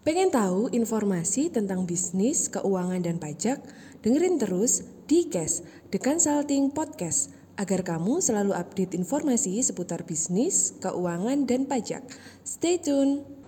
Pengen tahu informasi tentang bisnis, keuangan, dan pajak? Dengerin terus di Cash, The Consulting Podcast, agar kamu selalu update informasi seputar bisnis, keuangan, dan pajak. Stay tune!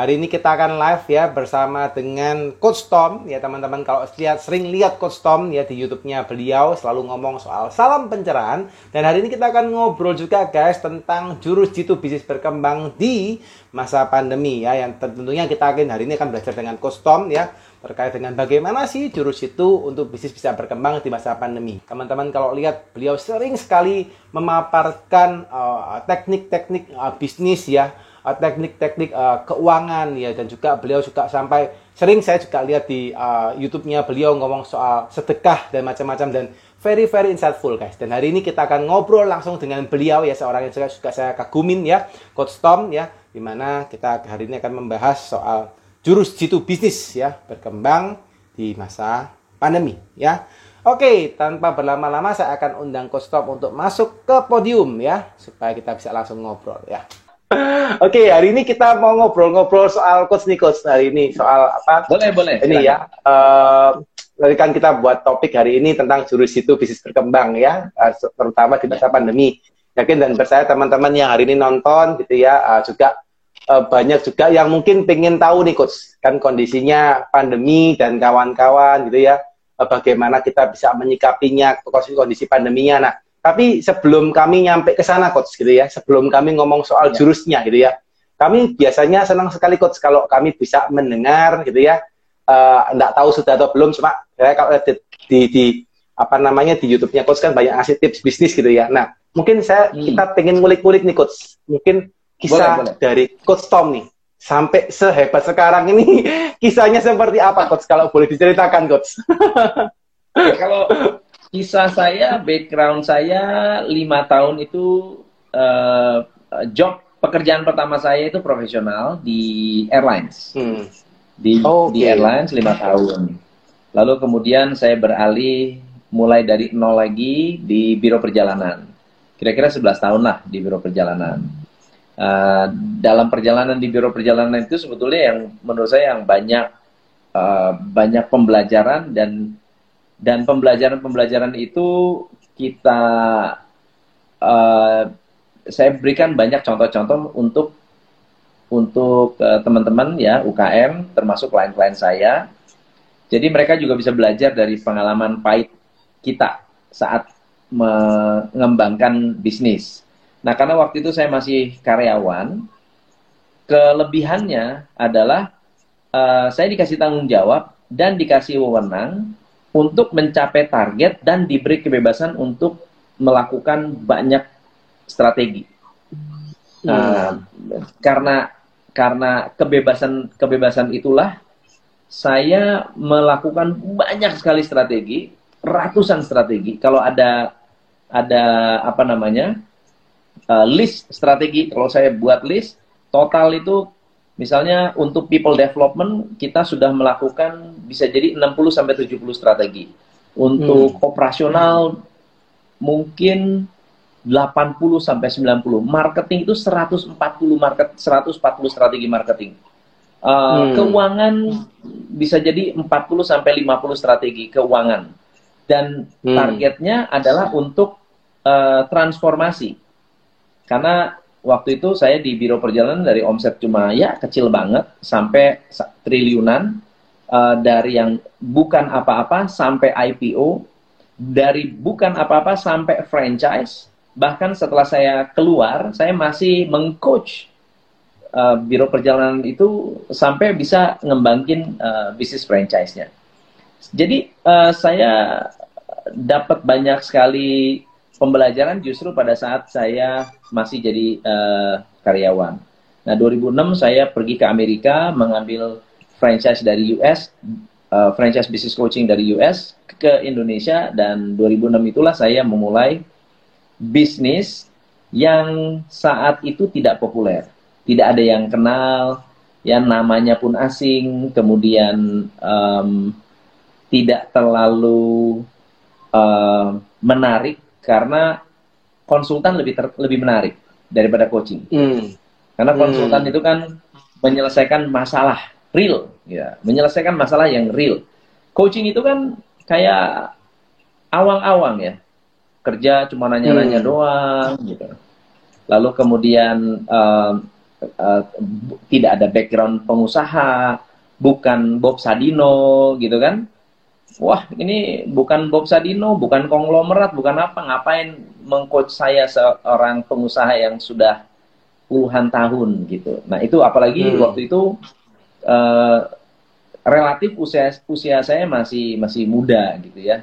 Hari ini kita akan live ya bersama dengan Coach Tom. Ya teman-teman kalau lihat sering lihat Coach Tom ya di YouTube-nya beliau selalu ngomong soal salam pencerahan. Dan hari ini kita akan ngobrol juga guys tentang jurus jitu bisnis berkembang di masa pandemi ya. Yang tentunya kita akan hari ini akan belajar dengan Coach Tom ya terkait dengan bagaimana sih jurus itu untuk bisnis bisa berkembang di masa pandemi. Teman-teman kalau lihat beliau sering sekali memaparkan uh, teknik-teknik uh, uh, bisnis ya teknik-teknik uh, keuangan ya dan juga beliau juga sampai sering saya juga lihat di uh, YouTube-nya beliau ngomong soal sedekah dan macam-macam dan very very insightful guys. Dan hari ini kita akan ngobrol langsung dengan beliau ya seorang yang juga, juga saya kagumin ya, Coach Tom ya, di mana kita hari ini akan membahas soal jurus jitu bisnis ya berkembang di masa pandemi ya. Oke, tanpa berlama-lama saya akan undang Coach Tom untuk masuk ke podium ya supaya kita bisa langsung ngobrol ya. Oke, okay, hari ini kita mau ngobrol-ngobrol soal coach nih coach hari ini soal apa? Boleh, boleh. Ini ya. Uh, kan kita buat topik hari ini tentang jurus itu bisnis berkembang ya, uh, terutama di masa pandemi. Yakin dan percaya teman-teman yang hari ini nonton gitu ya, uh, juga uh, banyak juga yang mungkin pengen tahu nih coach, kan kondisinya pandemi dan kawan-kawan gitu ya, uh, bagaimana kita bisa menyikapinya kondisi pandeminya. Nah, tapi sebelum kami nyampe ke sana coach gitu ya, sebelum kami ngomong soal ya. jurusnya gitu ya. Kami biasanya senang sekali coach kalau kami bisa mendengar gitu ya. Enggak uh, tahu sudah atau belum cuma ya, kalau di, di, di apa namanya di YouTube-nya coach kan banyak ngasih tips bisnis gitu ya. Nah, mungkin saya hmm. kita pengen ngulik-ngulik nih coach. Mungkin kisah boleh, boleh. dari coach Tom nih sampai sehebat sekarang ini kisahnya seperti apa coach kalau boleh diceritakan coach. ya, kalau kisah saya, background saya lima tahun itu uh, job pekerjaan pertama saya itu profesional di airlines. Hmm. Di, oh, okay. di airlines lima tahun. Lalu kemudian saya beralih mulai dari nol lagi di biro perjalanan. Kira-kira 11 tahun lah di biro perjalanan. Uh, dalam perjalanan di biro perjalanan itu sebetulnya yang menurut saya yang banyak uh, banyak pembelajaran dan dan pembelajaran-pembelajaran itu kita uh, saya berikan banyak contoh-contoh untuk untuk uh, teman-teman ya UKM termasuk klien-klien saya. Jadi mereka juga bisa belajar dari pengalaman pahit kita saat mengembangkan bisnis. Nah, karena waktu itu saya masih karyawan, kelebihannya adalah uh, saya dikasih tanggung jawab dan dikasih wewenang untuk mencapai target dan diberi kebebasan untuk melakukan banyak strategi. Hmm. Uh, karena karena kebebasan kebebasan itulah saya melakukan banyak sekali strategi, ratusan strategi. Kalau ada ada apa namanya uh, list strategi, kalau saya buat list total itu Misalnya untuk people development kita sudah melakukan bisa jadi 60 sampai 70 strategi. Untuk hmm. operasional mungkin 80 sampai 90. Marketing itu 140 market 140 strategi marketing. Uh, hmm. Keuangan bisa jadi 40 sampai 50 strategi keuangan. Dan hmm. targetnya adalah untuk uh, transformasi. Karena waktu itu saya di biro perjalanan dari omset cuma ya kecil banget sampai triliunan uh, dari yang bukan apa-apa sampai IPO dari bukan apa-apa sampai franchise bahkan setelah saya keluar saya masih mengcoach uh, biro perjalanan itu sampai bisa ngembangin uh, bisnis franchise-nya. Jadi uh, saya dapat banyak sekali pembelajaran justru pada saat saya masih jadi uh, karyawan. Nah, 2006 saya pergi ke Amerika mengambil franchise dari US, uh, eh, franchise business coaching dari US ke Indonesia dan 2006 itulah saya memulai bisnis yang saat itu tidak populer. Tidak ada yang kenal, yang namanya pun asing, kemudian um, tidak terlalu uh, menarik karena konsultan lebih ter, lebih menarik daripada coaching. Hmm. Karena konsultan Hmm. itu kan menyelesaikan masalah real, ya, menyelesaikan masalah yang real. Coaching itu kan kayak awang-awang ya, kerja cuma nanya-nanya Hmm. doang, gitu. Lalu kemudian uh, bu- tidak ada background pengusaha, bukan Bob Sadino, gitu kan? Wah, ini bukan Bob Sadino, bukan konglomerat, bukan apa, ngapain mengcoach saya seorang pengusaha yang sudah puluhan tahun gitu. Nah itu apalagi Hmm. waktu itu eh, relatif usia usia saya masih masih muda gitu ya.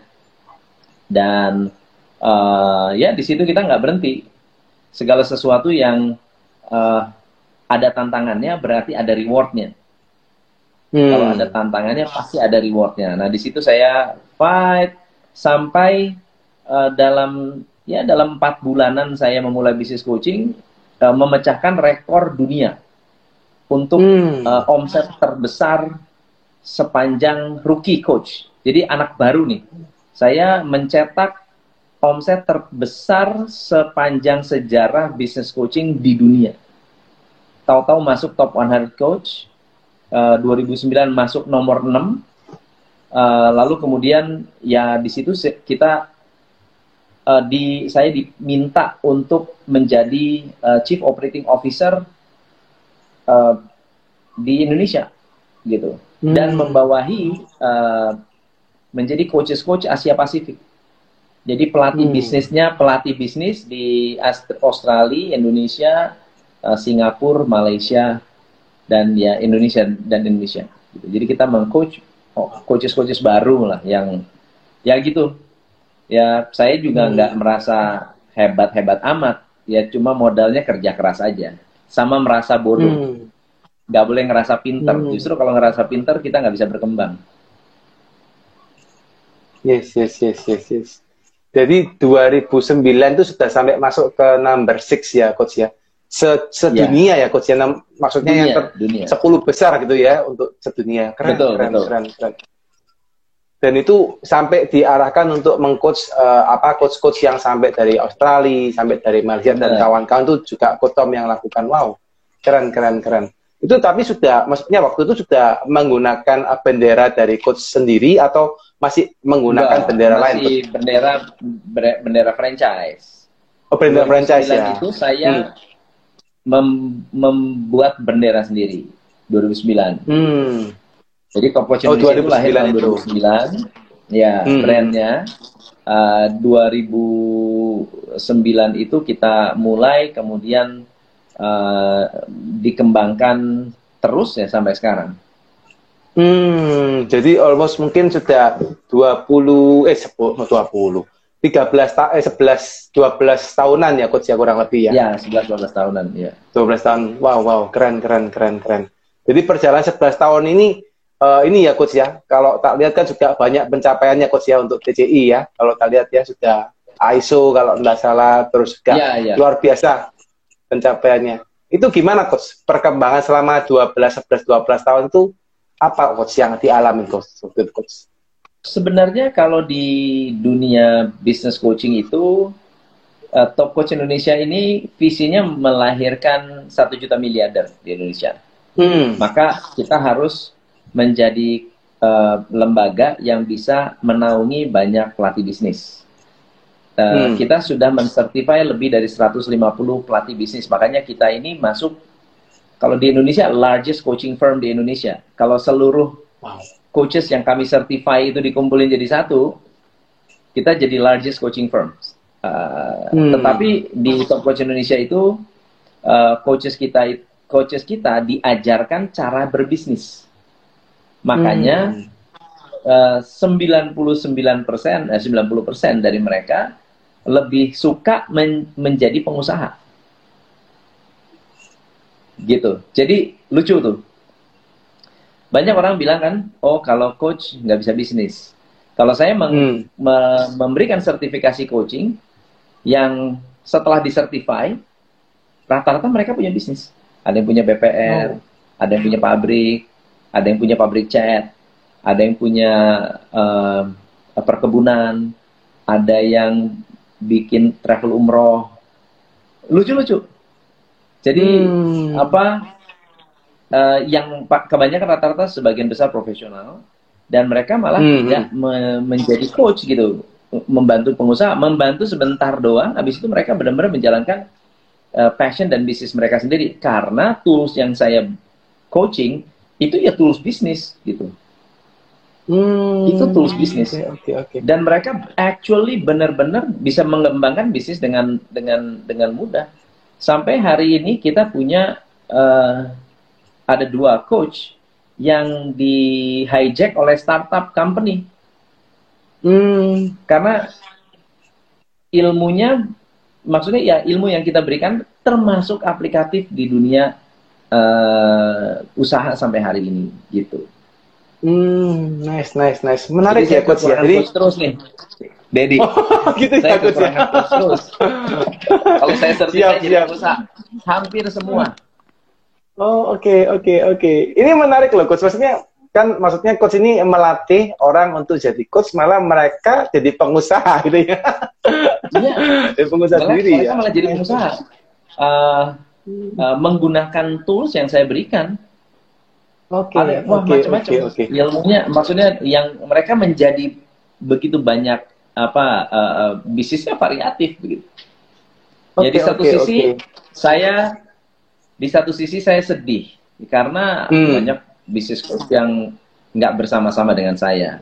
Dan eh, ya di situ kita nggak berhenti. Segala sesuatu yang eh, ada tantangannya berarti ada rewardnya. Hmm. Kalau ada tantangannya pasti ada rewardnya. Nah di situ saya fight sampai eh, dalam ya dalam empat bulanan saya memulai bisnis coaching eh, memecahkan rekor dunia untuk Hmm. eh, omset terbesar sepanjang rookie coach. Jadi anak baru nih. Saya mencetak omset terbesar sepanjang sejarah bisnis coaching di dunia. Tahu-tahu masuk top 100 coach. Eh, 2009 masuk nomor 6. Eh, lalu kemudian ya di situ kita eh, di saya diminta untuk menjadi eh, chief operating officer eh, di Indonesia gitu dan Hmm. membawahi eh, menjadi coaches coach Asia Pasifik. Jadi pelatih Hmm. bisnisnya pelatih bisnis di Australia, Indonesia, eh, Singapura, Malaysia dan ya Indonesia dan Indonesia. Gitu. Jadi kita mengcoach oh, coaches-coaches baru lah yang ya gitu. Ya saya juga Hmm. nggak merasa hebat-hebat amat. Ya cuma modalnya kerja keras aja. Sama merasa bodoh Hmm. nggak boleh ngerasa pinter. Hmm. Justru kalau ngerasa pinter kita nggak bisa berkembang. Yes, yes, yes, yes, yes. Jadi 2009 itu sudah sampai masuk ke number six ya, coach ya. Se sedunia ya, coach ya. Maksudnya yang Dunia, ter dunia. 10 besar gitu ya untuk sedunia. Keren, Betul, keren, betul. keren, keren. Dan itu sampai diarahkan untuk mengcoach eh, apa coach-coach yang sampai dari Australia, sampai dari Malaysia dan kawan-kawan itu juga coach Tom yang lakukan. Wow, keren, keren, keren. Itu tapi sudah, maksudnya waktu itu sudah menggunakan eh, bendera dari coach sendiri atau masih menggunakan Enggak, bendera lain? masih bendera ber- bendera franchise. Oh, bendera 2009 franchise ya. itu saya Hmm. Mem- membuat bendera sendiri 2009. Hmm. Jadi Top Coach Oh, Indonesia itu lahir 2009 tahun itu. 2009. Ya, Hmm. brandnya. Uh, 2009 itu kita mulai kemudian uh, dikembangkan terus ya sampai sekarang. Hmm, jadi almost mungkin sudah 20 eh 10 20 13 ta eh 11 12 tahunan ya coach ya kurang lebih ya. Ya, 11-12 tahunan ya. 12 tahun. Wow, wow, keren keren keren keren. Jadi perjalanan 11 tahun ini eh, ini ya coach ya. Kalau tak lihat kan juga banyak pencapaiannya coach ya untuk TCI ya. Kalau tak lihat ya sudah ISO kalau tidak salah terus juga Ya, ya. luar biasa pencapaiannya. Itu gimana coach? Perkembangan selama 12 11 12 tahun itu apa coach yang dialami coach? Coach? Sebenarnya kalau di dunia business coaching itu eh, Top Coach Indonesia ini visinya melahirkan satu juta miliarder di Indonesia. Hmm. Maka kita harus menjadi eh, lembaga yang bisa menaungi banyak pelatih bisnis. Eh, Hmm. Kita sudah mensertify lebih dari 150 pelatih bisnis. Makanya kita ini masuk kalau di Indonesia largest coaching firm di Indonesia. Kalau seluruh Wow. Coaches yang kami certify itu dikumpulin jadi satu, kita jadi largest coaching firm. Uh, Hmm. Tetapi di Top Coach Indonesia itu uh, coaches kita coaches kita diajarkan cara berbisnis. Makanya Hmm. uh, 99% eh, 90% dari mereka lebih suka men- menjadi pengusaha. Gitu. Jadi lucu tuh. Banyak orang bilang kan, oh kalau coach nggak bisa bisnis. Kalau saya meng- Hmm. me- memberikan sertifikasi coaching yang setelah disertify, rata-rata mereka punya bisnis. Ada yang punya BPR, ada yang punya pabrik, ada yang punya pabrik cat, ada yang punya eh, perkebunan. ada yang bikin travel umroh, lucu-lucu. Jadi Hmm. apa eh, yang kebanyakan rata-rata sebagian besar profesional dan mereka malah Hmm, tidak me- menjadi coach gitu, membantu pengusaha, membantu sebentar doang, habis itu mereka benar-benar menjalankan eh, passion dan bisnis mereka sendiri karena tools yang saya coaching itu ya tools bisnis gitu. Hmm. Itu tools bisnis. Oke, oke, oke. dan mereka actually benar-benar bisa mengembangkan bisnis dengan dengan dengan mudah. Sampai hari ini kita punya eh, ada dua coach yang di hijack oleh startup company Hmm. karena ilmunya maksudnya ya ilmu yang kita berikan termasuk aplikatif di dunia eh, usaha sampai hari ini gitu. Hmm, nice, nice, nice. Menarik Jadi ya, coach ya. Jadi, coach terus nih, Dedi. gitu ya, saya coach ya. coach terus. Kalau saya jadi siap. pengusaha, hampir semua. Oh, oke, oke, oke. Ini menarik loh, coach. Maksudnya kan maksudnya coach ini melatih orang untuk jadi coach, malah mereka jadi pengusaha gitu ya. Iya, jadi pengusaha malah, sendiri mereka ya. malah jadi pengusaha. Uh, uh, menggunakan tools yang saya berikan. Oke, wah, oke, macam-macam. oke. Ilmunya, maksudnya yang mereka menjadi begitu banyak apa uh, bisnisnya variatif begitu. Oke, Jadi satu oke, sisi oke. saya di satu sisi saya sedih karena Hmm. banyak bisnis coach yang nggak bersama-sama dengan saya.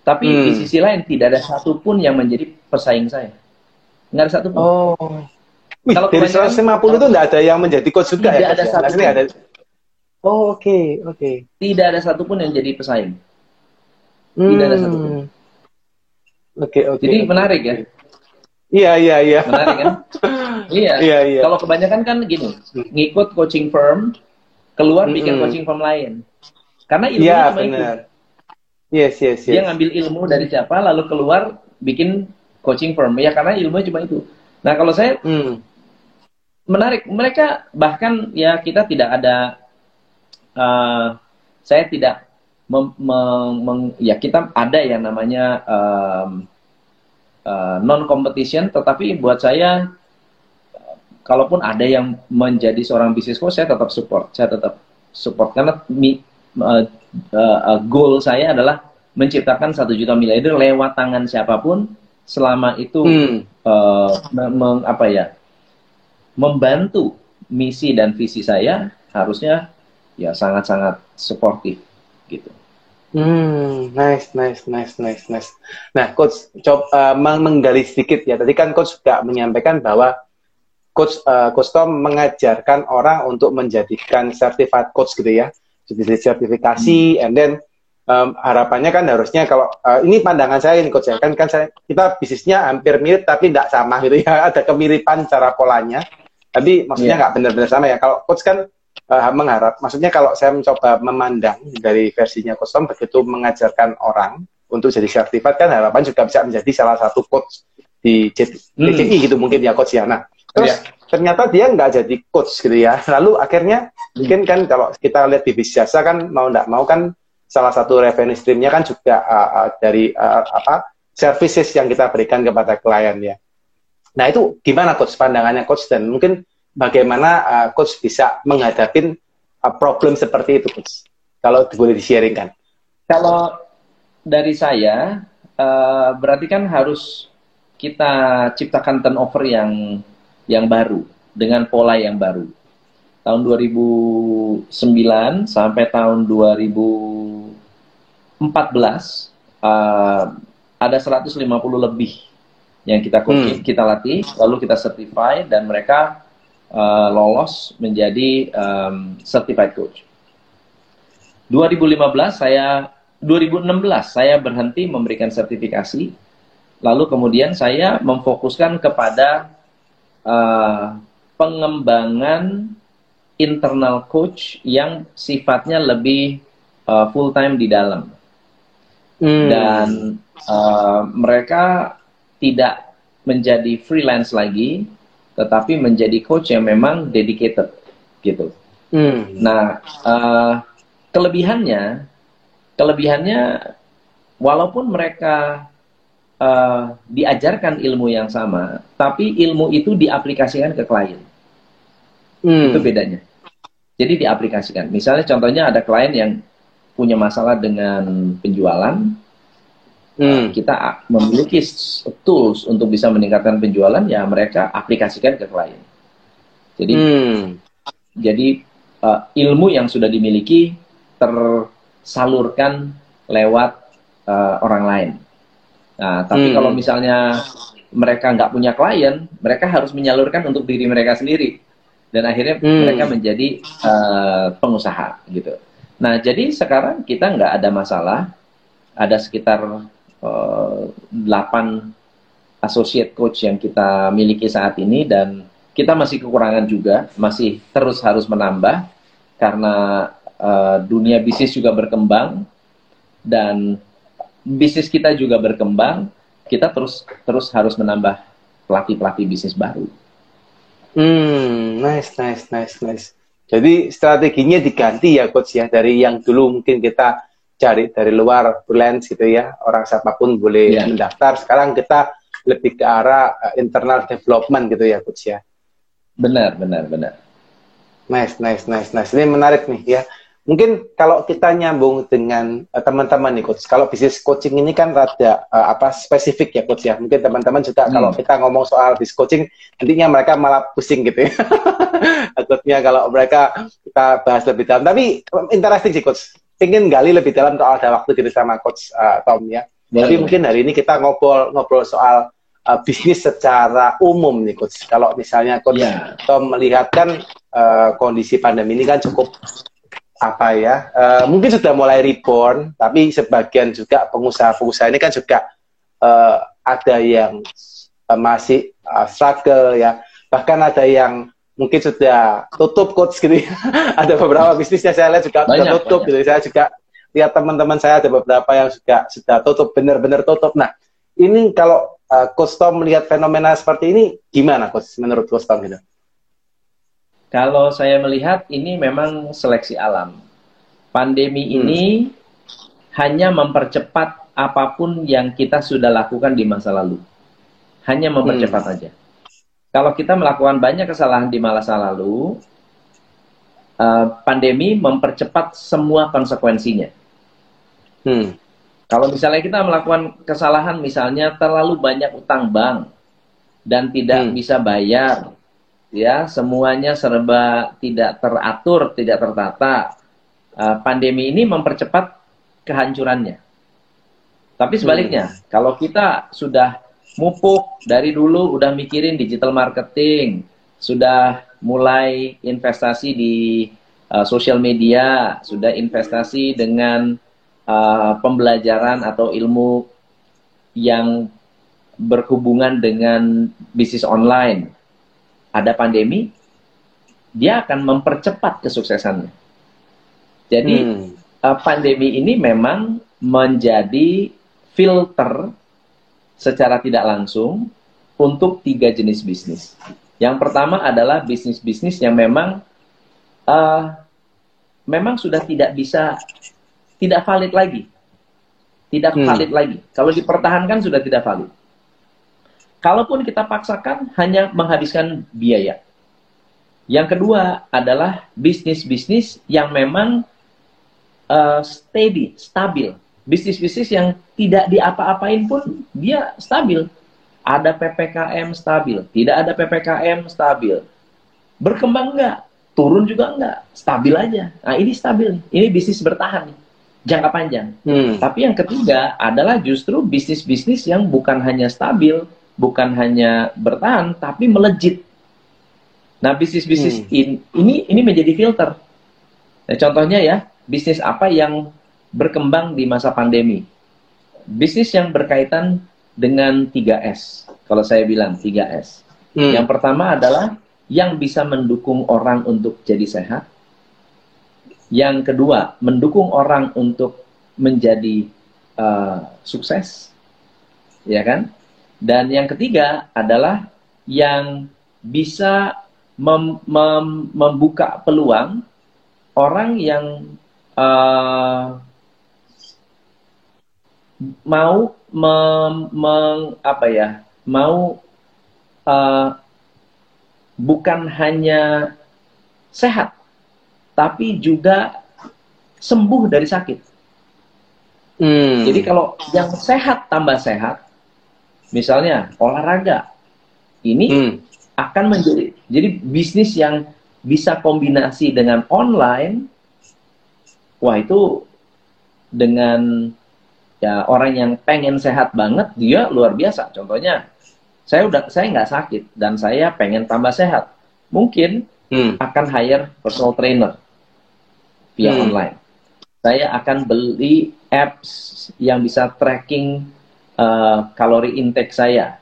Tapi Hmm. di sisi lain tidak ada satupun yang menjadi pesaing saya. Nggak ada satupun. Oh. Wih, Kalau dari kebanyakan- 150 itu enggak ada yang menjadi coach juga Tidak ya? ada ya? satu pun. ada. Oh, oke, oke. Tidak ada satupun yang jadi pesaing. Tidak ada Hmm. satupun. Oke, oke. Jadi oke, menarik ya, oke. Iya, iya, iya. menarik kan? iya. Iya, iya. Kalau kebanyakan kan gini, ngikut coaching firm, keluar bikin Mm-mm. coaching firm lain. Karena ilmunya Iya, cuma itu. benar. Yes, yes, yes. Dia ngambil ilmu dari siapa, lalu keluar bikin coaching firm. Ya karena ilmunya cuma itu. Nah kalau saya Hmm. menarik, mereka bahkan ya kita tidak ada, eh, saya tidak, mem, mem- meng- ya kita ada yang namanya non competition, tetapi buat saya, eh, kalaupun ada yang menjadi seorang bisnis coach, saya tetap support, saya tetap support karena mi, eh, eh, goal saya adalah menciptakan satu juta miliarder lewat tangan siapa pun selama itu Hmm. me- meng- apa ya membantu misi dan visi saya harusnya ya sangat-sangat suportif gitu. Hmm, nice, nice, nice, nice, nice. Nah, coach, coba menggali sedikit ya. Tadi kan coach juga menyampaikan bahwa coach eh, coach Tom mengajarkan orang untuk menjadikan certified coach gitu ya. Jadi sertifikasi, and then em, harapannya kan harusnya kalau eh, ini pandangan saya ini coach ya kan kan saya kita bisnisnya hampir mirip tapi tidak sama gitu ya. Ada kemiripan cara polanya, tapi maksudnya Iya. nggak benar-benar sama ya. Kalau coach kan eh, mengharap, maksudnya kalau saya mencoba memandang dari versinya Coach Tom begitu mengajarkan orang untuk jadi sertifikat kan harapan juga bisa menjadi salah satu coach di J- Hmm. JCI gitu mungkin ya coach ya. Nah, terus Iya. ternyata dia nggak jadi coach gitu ya. Lalu akhirnya mungkin kan kalau kita lihat di bisnis jasa kan mau nggak mau kan salah satu revenue streamnya kan juga uh, uh, dari uh, apa services yang kita berikan kepada klien ya. Nah itu gimana coach pandangannya coach dan mungkin bagaimana uh, coach bisa menghadapi uh, problem seperti itu coach? Kalau boleh di-sharingkan. Kalau dari saya eh, berarti kan harus kita ciptakan turnover yang yang baru dengan pola yang baru. Tahun 2009 sampai tahun 2014 eh, ada 150 lebih yang kita coaching, kita latih, lalu kita certify dan mereka eh, lolos menjadi em, certified coach. 2015 saya 2016 saya berhenti memberikan sertifikasi lalu kemudian saya memfokuskan kepada uh, pengembangan internal coach yang sifatnya lebih uh, full time di dalam Hmm. dan uh, mereka tidak menjadi freelance lagi tetapi menjadi coach yang memang dedicated gitu Hmm. Nah, eh, kelebihannya, kelebihannya, walaupun mereka uh, diajarkan ilmu yang sama, tapi ilmu itu diaplikasikan ke klien. Hmm. Itu bedanya. Jadi diaplikasikan. Misalnya contohnya ada klien yang punya masalah dengan penjualan, hmm. kita memiliki tools untuk bisa meningkatkan penjualan, ya mereka aplikasikan ke klien. Jadi, hmm. jadi uh, ilmu yang sudah dimiliki tersalurkan lewat uh, orang lain. Nah, tapi hmm. kalau misalnya mereka nggak punya klien, mereka harus menyalurkan untuk diri mereka sendiri, dan akhirnya hmm. mereka menjadi uh, pengusaha gitu. Nah, jadi sekarang kita nggak ada masalah, ada sekitar uh, 8 associate coach yang kita miliki saat ini dan kita masih kekurangan juga, masih terus harus menambah karena uh, dunia bisnis juga berkembang dan bisnis kita juga berkembang, kita terus terus harus menambah pelatih-pelatih bisnis baru. Hmm, nice, nice, nice, nice. Jadi strateginya diganti ya coach ya dari yang dulu mungkin kita cari dari luar freelance gitu ya orang siapa pun boleh yeah. mendaftar. Sekarang kita lebih ke arah uh, internal development gitu ya coach ya. Benar, benar, benar. Nice, nice, nice, nice. Ini menarik nih ya. Mungkin kalau kita nyambung dengan uh, teman-teman nih coach, kalau bisnis coaching ini kan rada uh, apa spesifik ya coach ya. Mungkin teman-teman juga hmm. kalau kita ngomong soal bisnis coaching, nantinya mereka malah pusing gitu ya. Takutnya kalau mereka kita bahas lebih dalam. Tapi interesting sih coach. Ingin gali lebih dalam kalau ada waktu gitu sama coach uh, Tom ya. Tapi ya. mungkin hari ini kita ngobrol ngobrol soal uh, bisnis secara umum nih coach. Kalau misalnya coach ya. Tom melihat kan uh, kondisi pandemi ini kan cukup apa ya? Uh, mungkin sudah mulai reborn tapi sebagian juga pengusaha-pengusaha ini kan juga uh, ada yang uh, masih uh, struggle ya. Bahkan ada yang mungkin sudah tutup coach gitu ya. ada beberapa bisnisnya saya lihat juga banyak, sudah tutup banyak. gitu. Saya juga lihat teman-teman saya ada beberapa yang juga sudah tutup benar-benar tutup. Nah ini kalau uh, coach Tom melihat fenomena seperti ini gimana coach menurut coach Tom gitu kalau saya melihat ini memang seleksi alam. Pandemi hmm. ini hanya mempercepat apa pun yang kita sudah lakukan di masa lalu. Hanya mempercepat hmm. aja. Kalau kita melakukan banyak kesalahan di masa lalu, uh, pandemi mempercepat semua konsekuensinya. Hmm. Kalau misalnya kita melakukan kesalahan, misalnya terlalu banyak utang bank dan tidak hmm. bisa bayar, ya semuanya serba tidak teratur, tidak tertata. Uh, pandemi ini mempercepat kehancurannya. Tapi sebaliknya, hmm. kalau kita sudah mupuk dari dulu udah mikirin digital marketing, sudah mulai investasi di uh, sosial media, sudah investasi dengan uh, pembelajaran atau ilmu yang berhubungan dengan bisnis online ada pandemi, dia akan mempercepat kesuksesannya. Jadi hmm. uh, pandemi ini memang menjadi filter secara tidak langsung untuk tiga jenis bisnis. Yang pertama adalah bisnis-bisnis yang memang uh, memang sudah tidak bisa tidak valid lagi, tidak hmm. valid lagi. Kalau dipertahankan sudah tidak valid. Kalaupun kita paksakan hanya menghabiskan biaya. Yang kedua adalah bisnis-bisnis yang memang uh, steady, stabil. Bisnis-bisnis yang tidak diapa-apain pun dia stabil. Ada PPKM stabil, tidak ada PPKM stabil. Berkembang enggak? Turun juga enggak? Stabil aja. Nah ini stabil, ini bisnis bertahan jangka panjang. Hmm. Tapi yang ketiga adalah justru bisnis-bisnis yang bukan hanya stabil, bukan hanya bertahan tapi melejit. Nah, bisnis-bisnis hmm. in, ini ini menjadi filter. Nah, contohnya ya, bisnis apa yang berkembang di masa pandemi? Bisnis yang berkaitan dengan 3S. Kalau saya bilang 3S. Hmm. Yang pertama adalah yang bisa mendukung orang untuk jadi sehat. Yang kedua, mendukung orang untuk menjadi uh, sukses. Ya kan? Dan yang ketiga adalah yang bisa mem mem membuka peluang orang yang uh, mau mem, meng, apa ya mau uh, bukan hanya sehat tapi juga sembuh dari sakit. Hmm. Jadi kalau yang sehat tambah sehat, misalnya olahraga, ini Hmm. akan menjadi jadi bisnis yang bisa kombinasi dengan online. Wah itu dengan ya orang yang pengen sehat banget dia luar biasa. Contohnya saya udah saya nggak sakit dan saya pengen tambah sehat, mungkin Hmm. akan hire personal trainer via Hmm. online. Saya akan beli apps yang bisa tracking uh, kalori intake saya.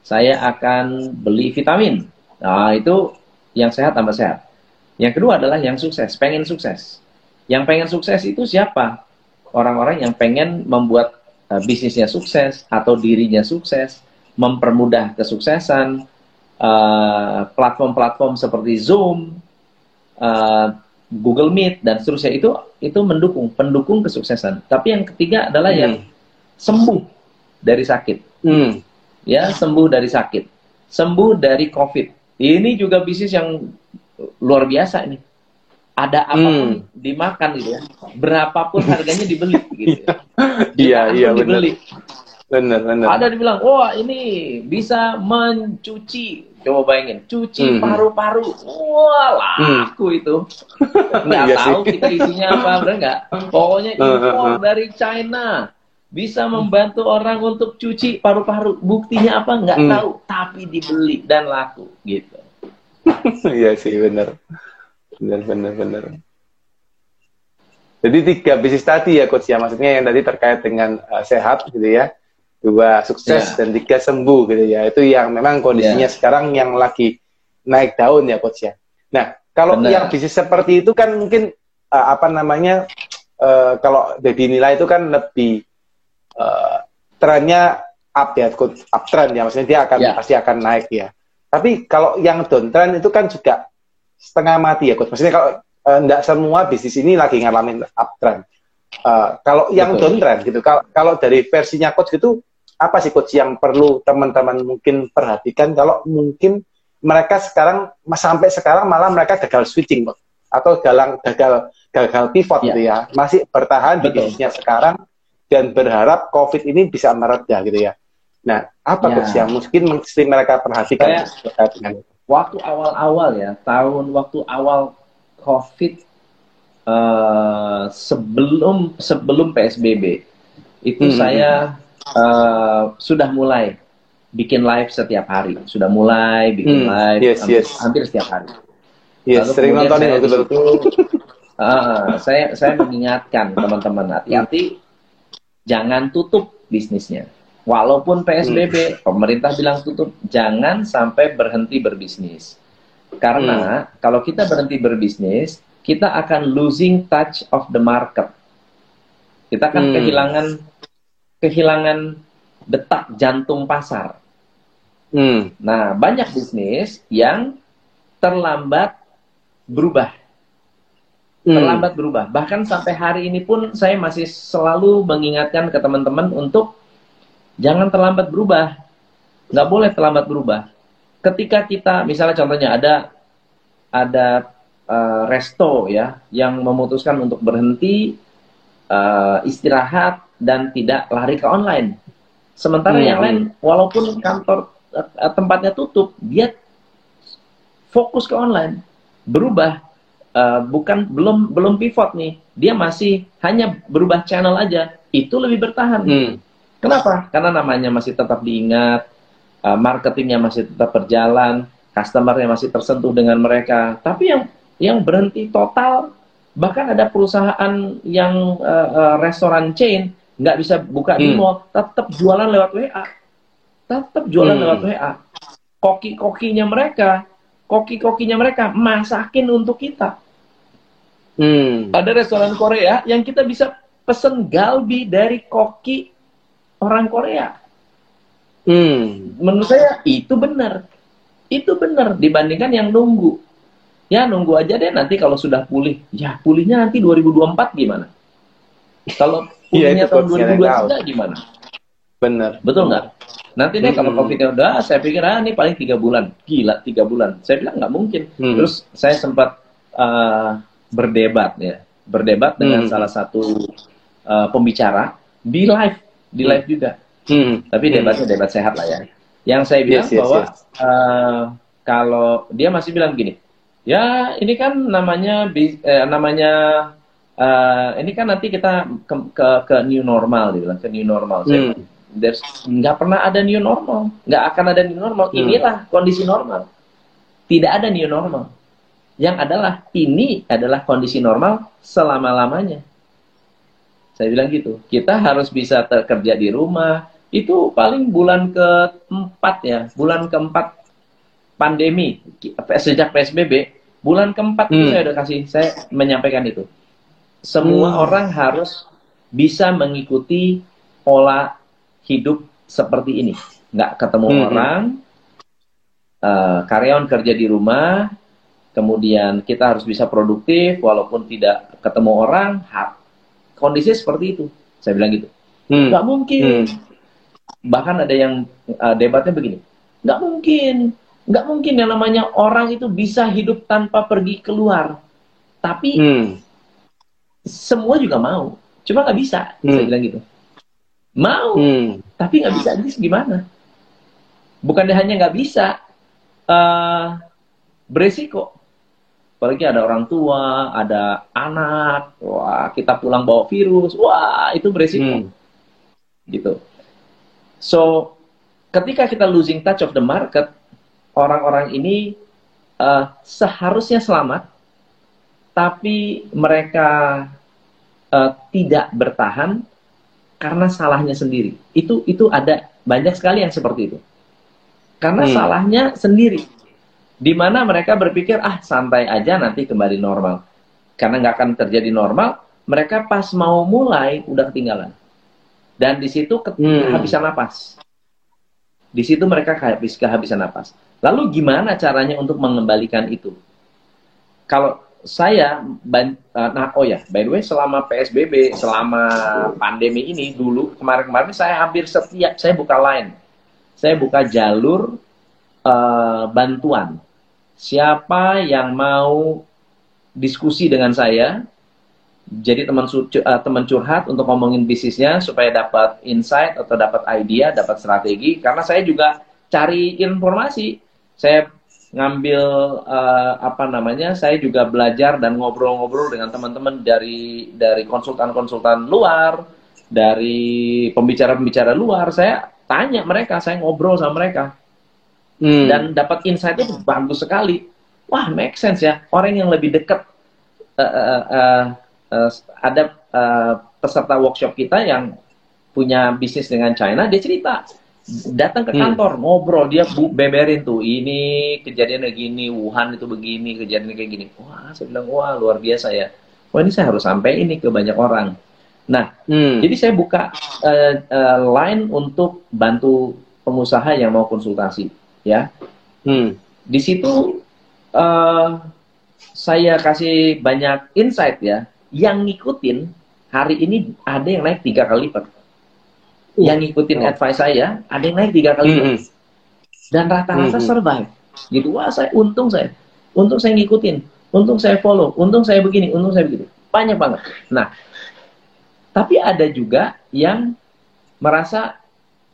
Saya akan beli vitamin. Nah, itu yang sehat tambah sehat. Yang kedua adalah yang sukses, pengen sukses. Yang pengen sukses itu siapa? Orang-orang yang pengen membuat uh, bisnisnya sukses atau dirinya sukses, mempermudah kesuksesan, uh, platform-platform seperti Zoom, uh, Google Meet dan seterusnya itu itu mendukung pendukung kesuksesan. Tapi yang ketiga adalah Hmm. yang sembuh dari sakit, Hmm. ya sembuh dari sakit, sembuh dari COVID. Ini juga bisnis yang luar biasa ini. Ada apa pun dimakan gitu ya, berapapun harganya dibeli gitu. ya. Iya, iya benar. dibeli. Benar, benar. Ada dibilang, wah ini bisa mencuci. Coba bayangin, cuci Hmm. paru-paru. Wah, laku itu. Nggak Iya tahu sih. kita isinya apa, nggak? Pokoknya Hmm, impor hmm, hmm. dari China. Bisa membantu orang untuk cuci paru-paru. Buktinya apa? Nggak Hmm. tahu. Tapi dibeli dan laku. Gitu. Iya sih benar. Benar benar benar. Jadi tiga bisnis tadi ya coach ya maksudnya yang tadi terkait dengan uh, sehat gitu ya. Dua sukses Ya. dan tiga sembuh gitu ya. Itu yang memang kondisinya Ya. sekarang yang lagi naik daun ya coach ya. Nah, kalau Benar. yang bisnis seperti itu kan mungkin uh, apa namanya uh, kalau dinilai itu kan lebih uh, trennya up ya, coach, uptrend ya. Maksudnya dia akan Ya. pasti akan naik ya. Tapi kalau yang downtrend itu kan juga setengah mati ya, coach. Maksudnya kalau enggak semua bisnis ini lagi ngalamin uptrend. Eh, kalau yang Betul. downtrend gitu, kalau, kalau dari versinya coach gitu, apa sih coach yang perlu teman-teman mungkin perhatikan kalau mungkin mereka sekarang sampai sekarang malah mereka gagal switching coach atau gagal gagal gagal pivot Ya. gitu ya, masih bertahan di Betul. bisnisnya sekarang dan berharap COVID ini bisa mereda gitu ya. Nah, apa Ya. yang mungkin mesti mereka perhatikan Saya- waktu awal-awal ya, tahun waktu awal COVID eh, sebelum sebelum PSBB itu Hmm. saya eh, sudah mulai bikin live setiap hari, sudah mulai bikin Hmm, live yes, hampir, yes. hampir setiap hari. Yes, Lalu sering nontonin di itu. ah, saya saya mengingatkan teman-teman hati-hati jangan tutup bisnisnya. Walaupun PSBB, pemerintah bilang tutup, jangan sampai berhenti berbisnis. Karena kalau kita berhenti berbisnis, kita akan losing touch of the market. Kita akan Hmm. kehilangan kehilangan detak jantung pasar. Hmm. Nah, banyak bisnis yang terlambat berubah Hmm. terlambat berubah. Bahkan sampai hari ini pun saya masih selalu mengingatkan ke teman-teman untuk jangan terlambat berubah. Nggak boleh terlambat berubah. Ketika kita, misalnya contohnya ada ada eh, resto ya yang memutuskan untuk berhenti eh, istirahat dan tidak lari ke online. Sementara Hmm. yang lain, walaupun kantor eh, tempatnya tutup, dia fokus ke online, berubah Uh, bukan belum belum pivot nih. Dia masih hanya berubah channel aja. Itu lebih bertahan. Hmm. kenapa? Karena namanya masih tetap diingat uh, marketingnya masih tetap berjalan customernya masih tersentuh dengan mereka. Tapi yang yang berhenti total bahkan ada perusahaan yang uh, uh, restoran chain nggak bisa buka di Hmm. mall tetap jualan lewat WA tetap jualan Hmm. lewat WA koki-kokinya mereka koki-kokinya mereka masakin untuk kita Hmm. ada restoran Korea yang kita bisa pesen galbi dari koki orang Korea. Hmm. Menurut saya itu benar. Itu benar dibandingkan yang nunggu. Ya nunggu aja deh nanti kalau sudah pulih. Ya pulihnya nanti 2024 gimana? Kalau Iya, pulihnya itu tahun coach, yang tahu. 2023 gimana? Bener. Betul nggak? Nanti deh kalau Hmm. covidnya udah, saya pikir ah ini paling tiga bulan. Gila tiga bulan. Saya bilang nggak mungkin. Hmm. Terus saya sempat uh, berdebat ya, berdebat dengan Hmm. salah satu uh, pembicara di live, di Hmm. live juga. Hmm. Tapi debatnya debat sehat lah ya. Yang saya bilang Yes, yes, bahwa yes. uh, kalau dia masih bilang gini, ya ini kan namanya eh, namanya uh, ini kan nanti kita ke, ke, ke new normal, dia bilang ke new normal. Saya Hmm. There's nggak pernah ada new normal, nggak akan ada new normal. Hmm. Inilah kondisi normal. Tidak ada new normal. Yang adalah ini adalah kondisi normal selama lamanya. Saya bilang gitu. Kita harus bisa kerja di rumah. Itu paling bulan keempat ya, bulan keempat pandemi sejak PSBB. Bulan keempat itu Hmm. saya udah kasih, saya menyampaikan itu. Semua Hmm. orang harus bisa mengikuti pola hidup seperti ini. Nggak ketemu Hmm. orang, eh, karyawan kerja di rumah, kemudian kita harus bisa produktif walaupun tidak ketemu orang. Kondisinya seperti itu. Saya bilang gitu. Hmm. Nggak mungkin. Hmm. Bahkan ada yang eh, debatnya begini. Nggak mungkin. Nggak mungkin yang namanya orang itu bisa hidup tanpa pergi keluar. Tapi Hmm. semua juga mau. Cuma nggak bisa. Saya Hmm. bilang gitu. Mau, Hmm. tapi nggak bisa. Jadi gimana? Bukannya hanya nggak bisa, eh beresiko. Apalagi ada orang tua, ada anak, wah kita pulang bawa virus, wah itu beresiko. Hmm. gitu. So, ketika kita losing touch of the market, orang-orang ini eh, seharusnya selamat, tapi mereka eh, tidak bertahan karena salahnya sendiri. Itu itu ada banyak sekali yang seperti itu. Karena Hmm. salahnya sendiri. Di mana mereka berpikir ah santai aja nanti kembali normal. Karena nggak akan terjadi normal, mereka pas mau mulai udah ketinggalan. Dan di situ Hmm. kehabisan napas. Di situ mereka kehabis kehabisan napas. Lalu gimana caranya untuk mengembalikan itu? Kalau saya, eh, nah oh ya, by the way, selama PSBB, selama pandemi ini dulu kemarin-kemarin saya hampir setiap saya buka line, saya buka jalur eh, bantuan. Siapa yang mau diskusi dengan saya, jadi teman eh, teman curhat untuk ngomongin bisnisnya supaya dapat insight atau dapat idea, dapat strategi. Karena saya juga cari informasi. Saya ngambil eh, apa namanya? Saya juga belajar dan ngobrol-ngobrol dengan teman-teman dari dari konsultan-konsultan luar, dari pembicara-pembicara luar. Saya tanya mereka, saya ngobrol sama mereka Hmm. dan dapat insight itu bagus sekali. Wah, make sense ya. Orang yang lebih dekat eh, eh, eh, eh, ada eh, peserta workshop kita yang punya bisnis dengan China, dia cerita datang ke Hmm. kantor ngobrol dia bu- beberin tuh ini kejadiannya gini Wuhan itu begini kejadiannya kayak gini wah saya bilang wah luar biasa ya wah ini saya harus sampai ini ke banyak orang nah Hmm. jadi saya buka eh, eh, line untuk bantu pengusaha yang mau konsultasi ya Hmm. di situ eh, saya kasih banyak insight ya yang ngikutin hari ini ada yang naik tiga kali lipat yang ngikutin Oh. advice saya ada yang naik tiga kali. Lipat Hmm. dan rata-rata Hmm. survive. Gitu wah saya untung saya. Untung saya ngikutin. Untung saya follow. Untung saya begini untung saya begitu. Banyak banget. Nah tapi ada juga yang merasa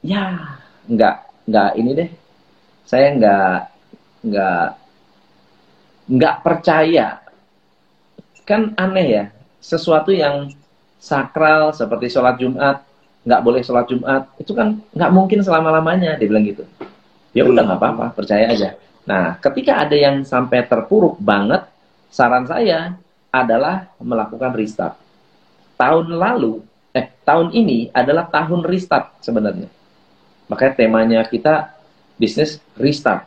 ya nggak nggak ini deh. Saya nggak nggak nggak percaya. Kan aneh ya sesuatu yang sakral seperti sholat Jumat nggak boleh sholat Jumat. Itu kan nggak mungkin selama lamanya dia bilang gitu. Ya udah nggak apa-apa percaya aja. Nah ketika ada yang sampai terpuruk banget saran saya adalah melakukan restart. Tahun lalu eh tahun ini adalah tahun restart sebenarnya. Makanya temanya kita bisnis restart.